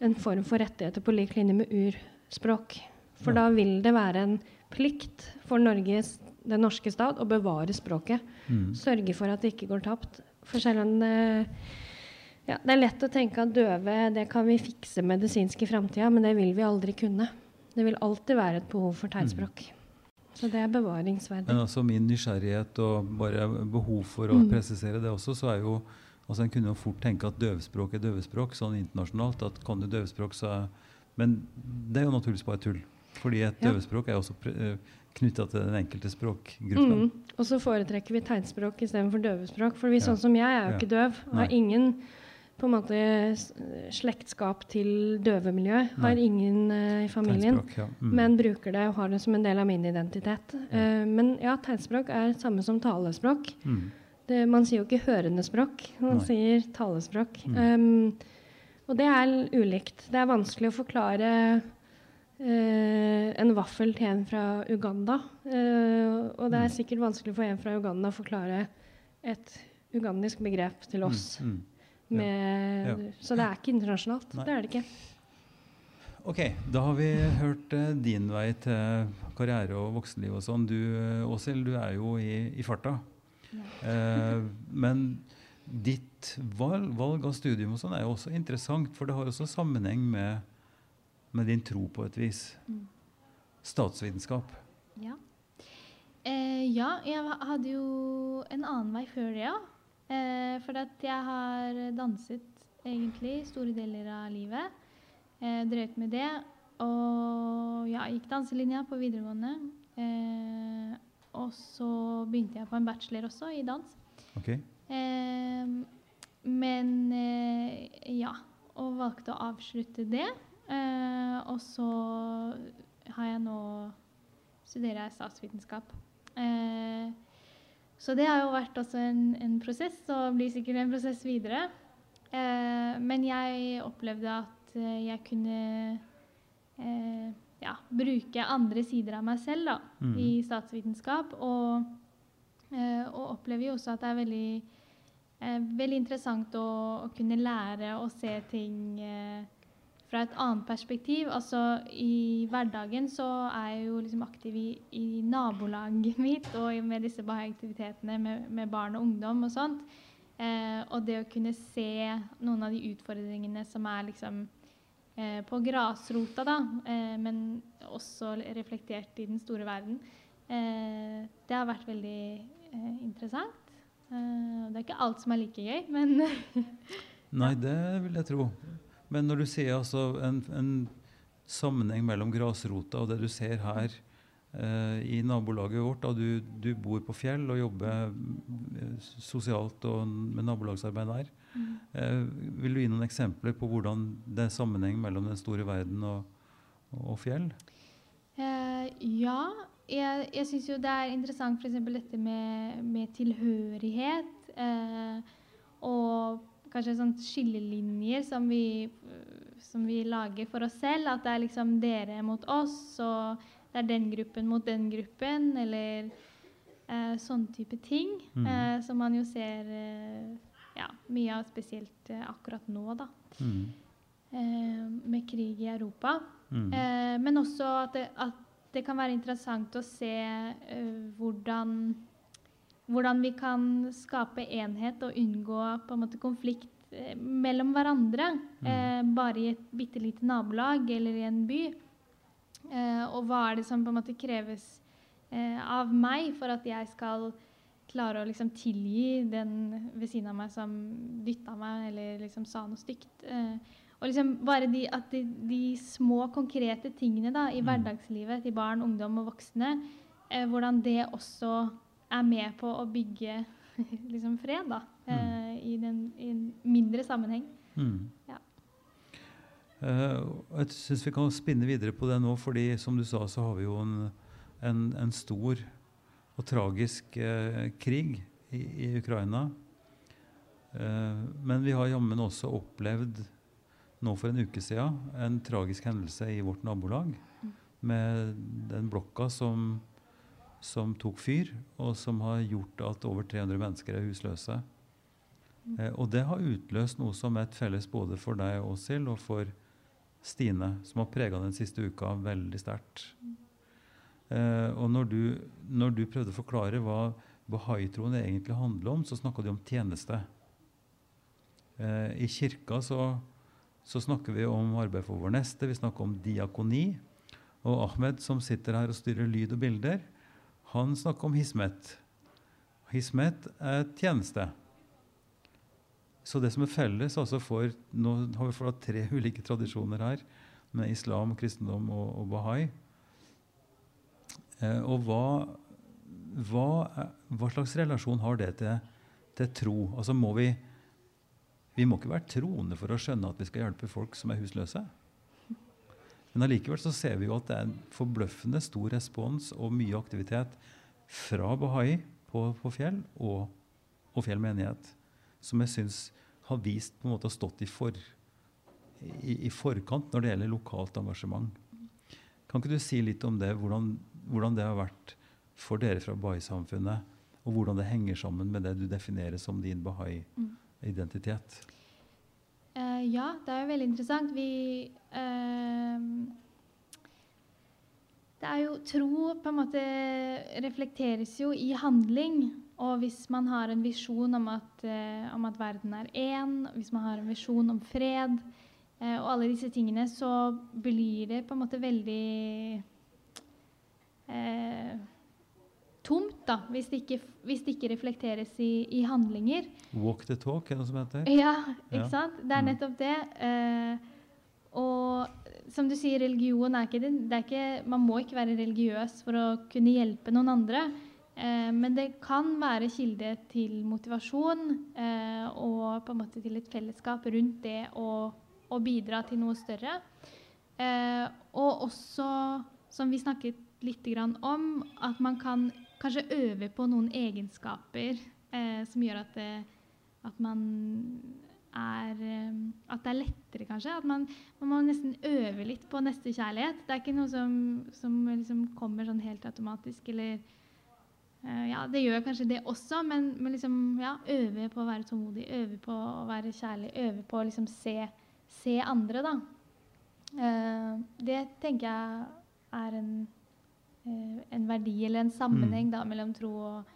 en form for rettigheter på lik linje med urspråk. For Ja. da vil det være en plikt for Norges, den norske stat å bevare språket. Mm. Sørge for at det ikke går tapt. For selv om det, ja, det er lett å tenke at døve det kan vi fikse medisinsk i framtida, men det vil vi aldri kunne. Det vil alltid være et behov for tegnspråk. Så det er bevaringsverdig. Men altså min nysgjerrighet og bare behov for å Mm. presisere det også, så er jo altså En kunne jo fort tenke at døvespråk er døvespråk, sånn internasjonalt. at kan du døvespråk, så er Men det er jo naturligvis bare tull. Fordi et døvespråk er også knytta til den enkelte språkgruppen. Mm. Og så foretrekker vi tegnspråk istedenfor døvespråk. For vi, Ja. sånn som jeg, er jo ikke døv. Har Nei. ingen på en måte slektskap til døvemiljøet. Har Nei. ingen uh, i familien. Ja. Mm. Men bruker det og har det som en del av min identitet. Eh, men ja, tegnspråk er samme som talespråk. Mm. Det, man sier jo ikke hørende språk, man Nei. sier talespråk. Mm. Um, og det er ulikt. Det er vanskelig å forklare eh, en vaffel til en fra Uganda. Eh, og det er Mm. sikkert vanskelig for en fra Uganda å forklare et ugandisk begrep til oss. Mm. Mm. Ja. Med, Ja. Så det er ikke internasjonalt. Nei. Det er det ikke. Ok, da har vi hørt eh, din vei til karriere og voksenliv og sånn. Du, eh, Åshild, du er jo i, i farta. Eh, men ditt valg, valg av studium og sånn er jo også interessant, for det har også sammenheng med, med din tro på et vis. Mm. Statsvitenskap. Ja. Eh, ja, jeg hadde jo en annen vei før det, ja. Eh, for at jeg har danset egentlig store deler av livet. Eh, drøyt med det. Og ja, gikk danselinja på videregående. Eh, og så begynte jeg på en bachelor også i dans. Okay. Eh, men eh, ja, og valgte å avslutte det. Eh, og så har jeg nå studerer jeg statsvitenskap. Eh, så det har jo vært også en, en prosess, og blir sikkert en prosess videre. Eh, men jeg opplevde at eh, jeg kunne eh, ja, bruke andre sider av meg selv da, mm. i statsvitenskap. Og, eh, og opplever jo også at det er veldig, eh, veldig interessant å, å kunne lære å se ting fra et annet perspektiv. Altså i hverdagen så er jeg jo liksom aktiv i, i nabolaget mitt og med disse aktivitetene med, med barn og ungdom og sånt. Eh, og det å kunne se noen av de utfordringene som er liksom eh, på grasrota, da, eh, men også reflektert i den store verden, eh, det har vært veldig eh, interessant. Eh, det er ikke alt som er like gøy, men Nei, det vil jeg tro. Men når du sier altså en, en sammenheng mellom grasrota og det du ser her eh, i nabolaget vårt, da du, du bor på fjell og jobber eh, sosialt og med nabolagsarbeid der, eh, vil du gi noen eksempler på hvordan det er sammenheng mellom den store verden og, og fjell? Eh, ja. Jeg, jeg syns jo det er interessant f.eks. dette med, med tilhørighet. Eh, og kanskje sånn skillelinjer som vi, som vi lager for oss selv. At det er liksom dere mot oss, og det er den gruppen mot den gruppen. Eller eh, sånn type ting. Mm. Eh, som man jo ser eh, ja, mye av spesielt eh, akkurat nå, da. Mm. Eh, med krig i Europa. Mm. Eh, men også at det, at det kan være interessant å se hvordan, hvordan vi kan skape enhet og unngå på en måte konflikt eh, mellom hverandre. Eh, bare i et bitte lite nabolag eller i en by. Eh, og hva er det som på en måte kreves eh, av meg for at jeg skal klare å liksom tilgi den ved siden av meg som dytta meg eller liksom sa noe stygt. Eh, og liksom bare de, at de, de små, konkrete tingene da, i Mm. hverdagslivet til barn, ungdom og voksne, eh, hvordan det også er med på å bygge liksom fred da, eh, i, den, i en mindre sammenheng. Mm. Ja. Uh, jeg syns vi kan spinne videre på det nå, fordi som du sa, så har vi jo en, en, en stor og tragisk uh, krig i, i Ukraina. Uh, men vi har jammen også opplevd nå for en uke siden en tragisk hendelse i vårt nabolag. Med den blokka som, som tok fyr, og som har gjort at over 300 mennesker er husløse. Eh, og det har utløst noe som er et felles både for deg, Åshild, og for Stine, som har prega den siste uka veldig sterkt. Eh, og når du, når du, prøvde å forklare hva bahai-troen egentlig handler om, så snakka du om tjeneste. Eh, I kirka så, så, snakker vi om arbeid for vår neste, vi snakker om diakoni. Og Ahmed, som sitter her og styrer lyd og bilder, han snakker om hismet. Hismet er tjeneste. Så det som er felles altså for, Nå har vi fått tre ulike tradisjoner her, med islam, kristendom og, og bahai. Eh, og hva, hva, hva, slags relasjon har det til, til tro? Altså må vi, vi må ikke være troende for å skjønne at vi skal hjelpe folk som er husløse. Men allikevel så ser vi jo at det er en forbløffende stor respons og mye aktivitet fra Bahai på, på Fjell og, og Fjell menighet som jeg syns har vist på en måte har stått i, for, i, i, forkant når det gjelder lokalt engasjement. Kan ikke du si litt om det, hvordan, hvordan det har vært for dere fra Bahai-samfunnet, og hvordan det henger sammen med det du definerer som din Bahai-identitet? Uh, ja, det er jo veldig interessant. Vi uh, Det er jo Tro på en måte reflekteres jo i handling. Og hvis man har en visjon om eh, om at verden er én, hvis man har en visjon om fred eh, og alle disse tingene, så blir det på en måte veldig eh, tomt, da, hvis det, ikke, hvis det ikke, reflekteres i, i, handlinger. Walk the talk, er det noe som heter? Ja, ikke ja. sant? Det er mm. nettopp det. Eh, og som du sier, religion er ikke det, det er ikke, Man må ikke være religiøs for å kunne hjelpe noen andre. Eh, men det kan være kilde til motivasjon eh, og på en måte til et fellesskap rundt det å, å bidra til noe større. Eh, og også, som vi snakket litt om, at man kan kanskje øve på noen egenskaper eh, som gjør at, det, at man er eh, At det er lettere, kanskje. At man, man, må nesten øve litt på nestekjærlighet. Det er ikke noe som, som liksom kommer sånn helt automatisk. eller eh, ja, det gjør kanskje det også, men, men liksom, ja, øve på å være tålmodig, øve på å være kjærlig, øve på å liksom se, se andre, da. Eh, det tenker jeg er en, en, verdi eller en sammenheng mm. da, mellom tro og,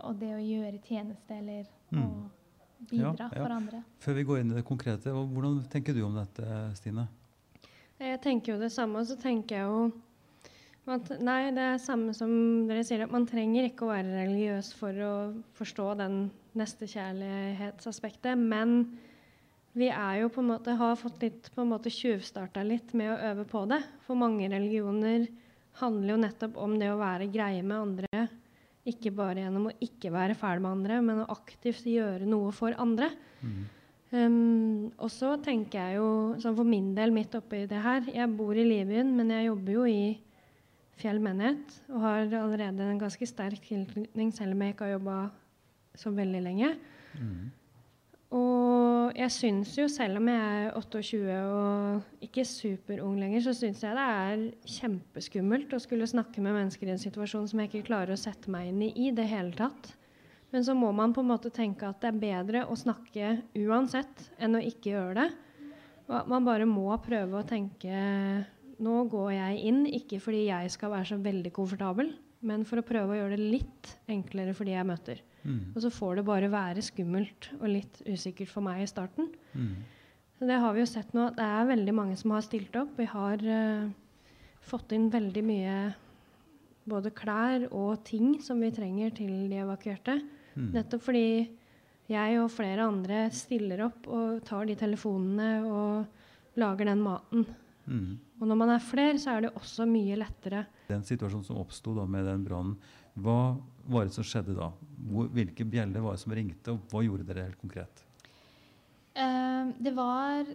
og, det å gjøre tjeneste eller mm. å bidra ja, ja. for andre. Før vi går inn i det konkrete, hvordan tenker du om dette, Stine? Jeg tenker jo det samme, og så tenker jeg jo at, nei, det er samme som dere sier, at man trenger ikke å være religiøs for å forstå den nestekjærlighetsaspektet. Men vi er jo på en måte, har fått litt på en måte tjuvstarta litt med å øve på det. For mange religioner handler jo nettopp om det å være greie med andre. Ikke bare gjennom å ikke være fæl med andre, men å aktivt gjøre noe for andre. Mm. Um, og så tenker jeg jo, sånn for min del midt oppi det her Jeg bor i Libyen, men jeg jobber jo i Fjell menighet og har allerede en ganske sterk tilknytning, selv om jeg ikke har jobba så veldig lenge. Mm. Og jeg syns jo, selv om jeg er 28 og ikke superung lenger, så syns jeg det er kjempeskummelt å skulle snakke med mennesker i en situasjon som jeg ikke klarer å sette meg inn i i det hele tatt. Men så må man på en måte tenke at det er bedre å snakke uansett enn å ikke gjøre det. Og at man bare må prøve å tenke nå går jeg inn, ikke fordi jeg skal være så veldig komfortabel, men for å prøve å gjøre det litt enklere for de jeg møter. Mm. Og så får det bare være skummelt og litt usikkert for meg i starten. Mm. Så det har vi jo sett nå. Det er veldig mange som har stilt opp. Vi har uh, fått inn veldig mye både klær og ting som vi trenger til de evakuerte. Mm. Nettopp fordi jeg og flere andre stiller opp og tar de telefonene og lager den maten. Mm. Og når man er flere, så er det også mye lettere. Den situasjonen som oppsto med den brannen, hva var det som skjedde da? Hvor, hvilke bjeller var det som ringte, og hva gjorde dere helt konkret? Uh, det var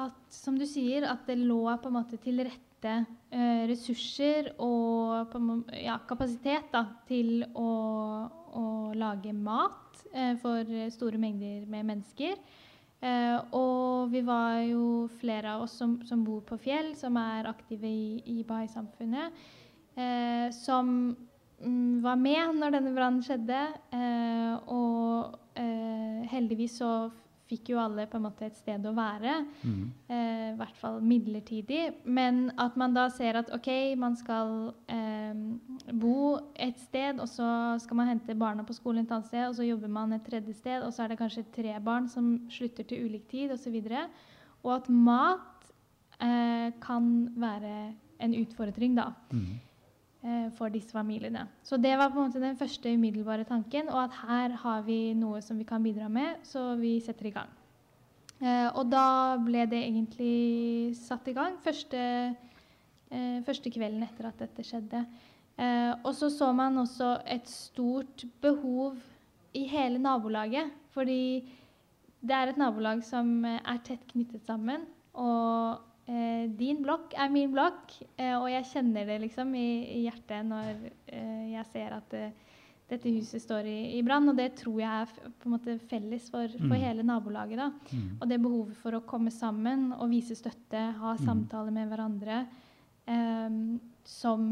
at, som du sier, at det lå på en måte til rette uh, ressurser og på, ja, kapasitet da, til å, å lage mat uh, for store mengder med mennesker. Eh, og vi var jo flere av oss som, som bor på Fjell, som er aktive i, i Bahai-samfunnet, eh, som mm, var med når denne brannen skjedde. Eh, og heldigvis så fikk jo alle på en måte et sted å være. Mm. Eh, I hvert fall midlertidig. Men at man da ser at OK, man skal eh, bo et sted, og så skal man hente barna på skolen et annet sted, og så jobber man et tredje sted, og så er det kanskje tre barn som slutter til ulik tid, osv. Og, så og at mat eh, kan være en utfordring, da. Mm. Eh, for disse familiene. Så det var på en måte den første umiddelbare tanken. Og at her har vi noe som vi kan bidra med, så vi setter i gang. Eh, og da ble det egentlig satt i gang første, eh, første kvelden etter at dette skjedde. Og så så man også et stort behov i hele nabolaget. Fordi det er et nabolag som er tett knyttet sammen. Og din blokk er min blokk, eh, og jeg kjenner det liksom i, i hjertet når eh, jeg ser at eh, dette huset står i, i brann. Og det tror jeg er på en måte felles for, for mm. hele nabolaget. da. Mm. Og det behovet for å komme sammen og vise støtte, ha mm. samtaler med hverandre eh, som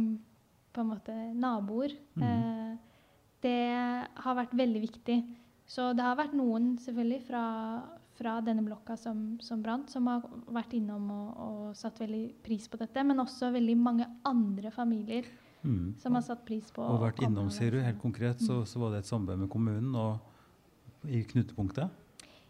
på en måte naboer, mm. eh, det har vært veldig viktig. Så det har vært noen selvfølgelig fra, fra denne blokka som, som brant, som har vært innom og, og, satt veldig pris på dette. Men også veldig mange andre familier mm. som har satt pris på Og vært innom, sier du. Helt konkret så, mm. så, var det et samarbeid med kommunen og i knutepunktet?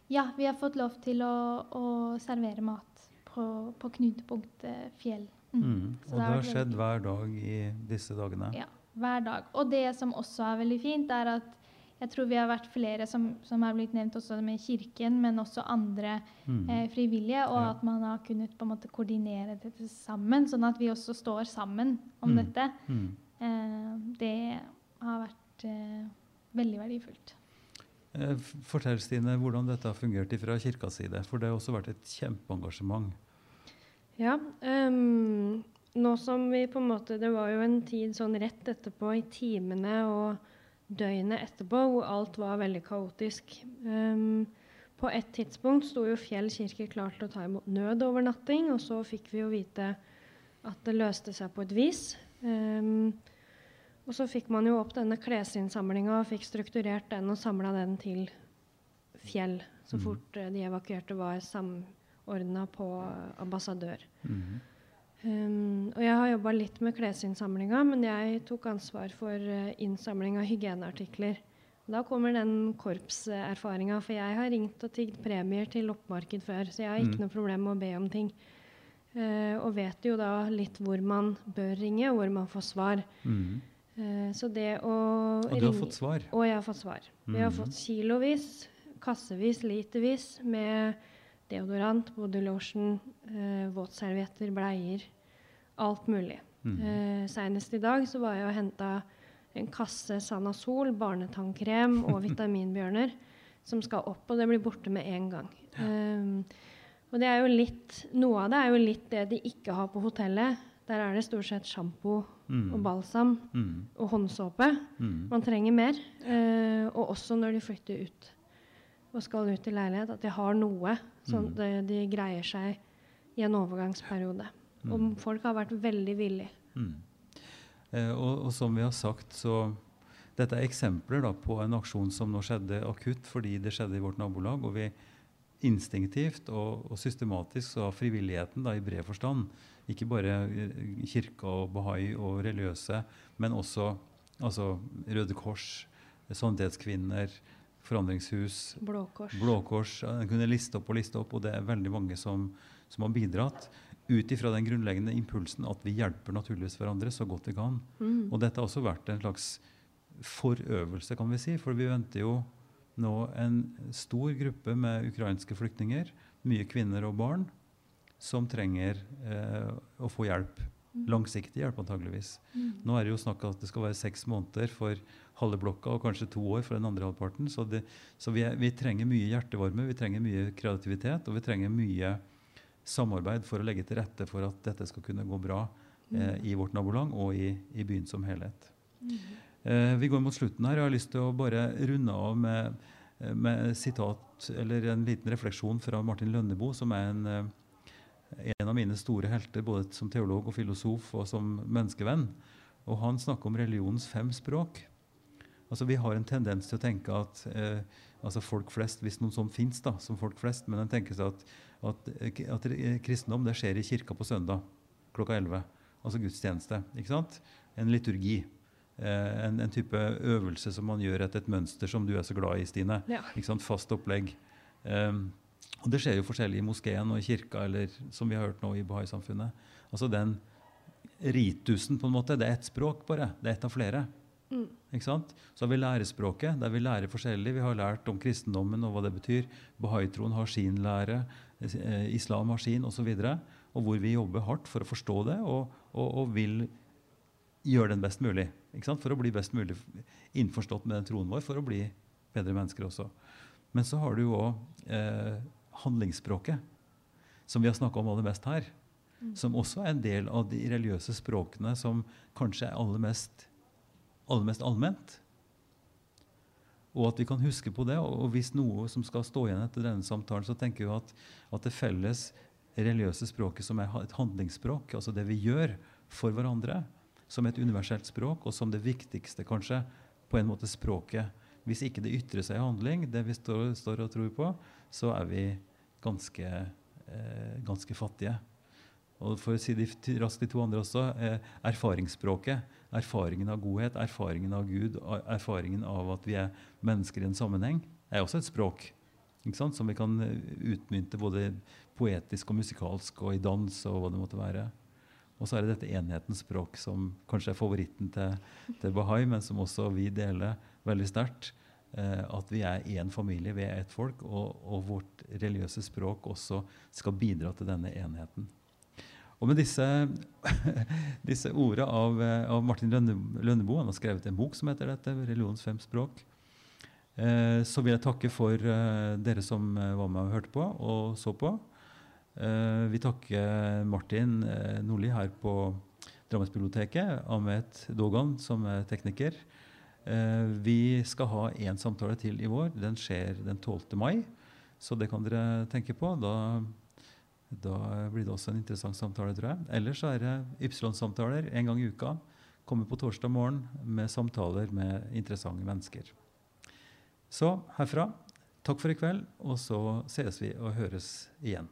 Ja, vi har fått lov til å, å servere mat på, på knutepunktet Fjell. Mm. mm. Og det har skjedd hver dag i disse dagene? Ja, hver dag. Og det som også er veldig fint, er at jeg tror vi har vært flere som, som har blitt nevnt også med Kirken, men også andre mm. eh, frivillige. Og ja. at man har kunnet på en måte koordinere dette sammen, sånn at vi også står sammen om mm. dette. Mm. Eh, det har vært eh, veldig verdifullt. Eh, fortell Stine, hvordan dette har fungert fra kirkas side. For det har også vært et kjempeengasjement. Ja. Um, nå som vi på en måte Det var jo en tid sånn rett etterpå i timene og døgnet etterpå hvor alt var veldig kaotisk. Um, på et tidspunkt sto jo Fjell kirke klar til å ta imot nødovernatting, og så fikk vi jo vite at det løste seg på et vis. Um, og så fikk man jo opp denne klesinnsamlinga og fikk strukturert den og samla den til Fjell så mm. fort uh, de evakuerte var samordna på ambassadør. Mm. Um, og jeg har jobba litt med klesinnsamlinga, men jeg tok ansvar for uh, innsamling av hygieneartikler. Da kommer den korpserfaringa, for jeg har ringt og tigd premier til loppemarked før, så jeg har ikke mm. noe problem med å be om ting. Uh, og vet jo da litt hvor man bør ringe, og hvor man får svar. Mm. Uh, så det å Og du har fått svar? Og jeg har fått svar. Mm. Vi har fått kilovis, kassevis, litervis med deodorant, bodylotion, eh, våtservietter, bleier. Alt mulig. Mm. Eh, Seinest i dag så var jeg og henta en kasse Sanasol, barnetannkrem og vitaminbjørner som skal opp, og det blir borte med en gang. Um, og det er jo litt, Noe av det er jo litt det de ikke har på hotellet. Der er det stort sett sjampo mm. og balsam mm. og håndsåpe. Mm. Man trenger mer. Eh, og også når de flytter ut og skal ut i leilighet, at de har noe, som mm. de greier seg i en overgangsperiode. Mm. Og folk har vært veldig villige. Mm. Eh, og, og, som vi har sagt, så dette er eksempler da, på en aksjon som nå skjedde akutt fordi det skjedde i vårt nabolag. og vi instinktivt og, og systematisk så har frivilligheten da, i bred forstand, ikke bare kirka og bahai og religiøse, men også altså, Røde Kors, Sannhetskvinner, Forandringshus, Blå Kors. Jeg kunne liste opp og liste opp, og det er veldig mange som, som har bidratt. Ut ifra den grunnleggende impulsen at vi hjelper naturligvis hverandre så godt vi kan. Mm. Og dette har også vært en slags forøvelse, kan vi si. For vi venter jo nå en stor gruppe med ukrainske flyktninger, mye kvinner og barn, som trenger eh, å få hjelp. Mm. Langsiktig hjelp, antageligvis. Mm. Nå er det jo snakk om at det skal være seks måneder for halve blokka og kanskje to år for den andre halvparten. Så, det, så vi, er, vi, trenger mye hjertevarme, vi trenger mye kreativitet og vi trenger mye samarbeid for å legge til rette for at dette skal kunne gå bra eh, i vårt nabolag og i, i byen som helhet. Eh, vi går mot slutten her. og Jeg har lyst til å bare runde av med, med sitat, eller en liten refleksjon fra Martin Lønneboe, som er en, eh, en av mine store helter både som teolog og filosof og som menneskevenn. Og han snakker om religionens fem språk. Altså Vi har en tendens til å tenke at eh, altså folk flest, hvis noen sånn fins som folk flest, men en tenker seg at, at, at, kristendom det skjer i kirka på søndag klokka 11. Altså gudstjeneste. ikke sant? En liturgi. Eh, en, en, type øvelse som man gjør etter et mønster som du er så glad i, Stine. Ja. Ikke sant? Fast opplegg. Um, og Det skjer jo forskjellig i moskeen og i kirka, eller som vi har hørt nå i Bahai-samfunnet. Altså Den ritusen, på en måte, det er ett språk bare. Det er ett av flere. Mm. Ikke sant? Så har vi lærespråket, der vi lærer forskjellig. Vi har lært om kristendommen og hva det betyr. Bahai-troen har sin lære, eh, islam har sin osv. Og, så og hvor vi jobber hardt for å forstå det og, og, og vil gjøre den best mulig. Ikke sant? For å bli best mulig innforstått med den troen vår, for å bli bedre mennesker også. Men så har du jo òg eh, handlingsspråket, som vi har snakka om aller mest her. Mm. Som også er en del av de religiøse språkene som kanskje er aller mest, aller mest allment. Og at vi kan huske på det. Og hvis noe som skal stå igjen etter denne samtalen, så tenker vi at, at det felles religiøse språket som er et handlingsspråk, altså det vi gjør for hverandre, som et universelt språk, og som det viktigste, kanskje, på en måte språket. Hvis ikke det ytrer seg i handling, det vi står, står og tror på, så er vi ganske, eh, ganske fattige. Og for å si det raskt de to andre også eh, erfaringsspråket. Erfaringen av godhet, erfaringen av Gud, erfaringen av at vi er mennesker i en sammenheng, er også et språk som vi kan eh, utmynte både poetisk og musikalsk og i dans og hva det måtte være. Og så er det dette enhetens språk som kanskje er favoritten til, til Bahai, men som også vi deler veldig sterkt. Eh, at vi er én familie, vi er ett folk, og, og, vårt religiøse språk også skal bidra til denne enheten. Og med disse, disse ordene av, av, Martin Lønneboe, han har skrevet en bok som heter dette, 'Religions fem språk', eh, så vil jeg takke for eh, dere som eh, var med og hørte på og så på. Eh, vi takker Martin eh, Nordli her på Drammensbiblioteket, Ahmed Dogan som er tekniker. Eh, vi skal ha én samtale til i vår. Den skjer den 12. mai. Så det kan dere tenke på. Da, da blir det også en interessant samtale, tror jeg. Ellers er det Ypsilon-samtaler en gang i uka. Kommer på torsdag morgen med samtaler med interessante mennesker. Så herfra, takk for i kveld, og så ses vi og høres igjen.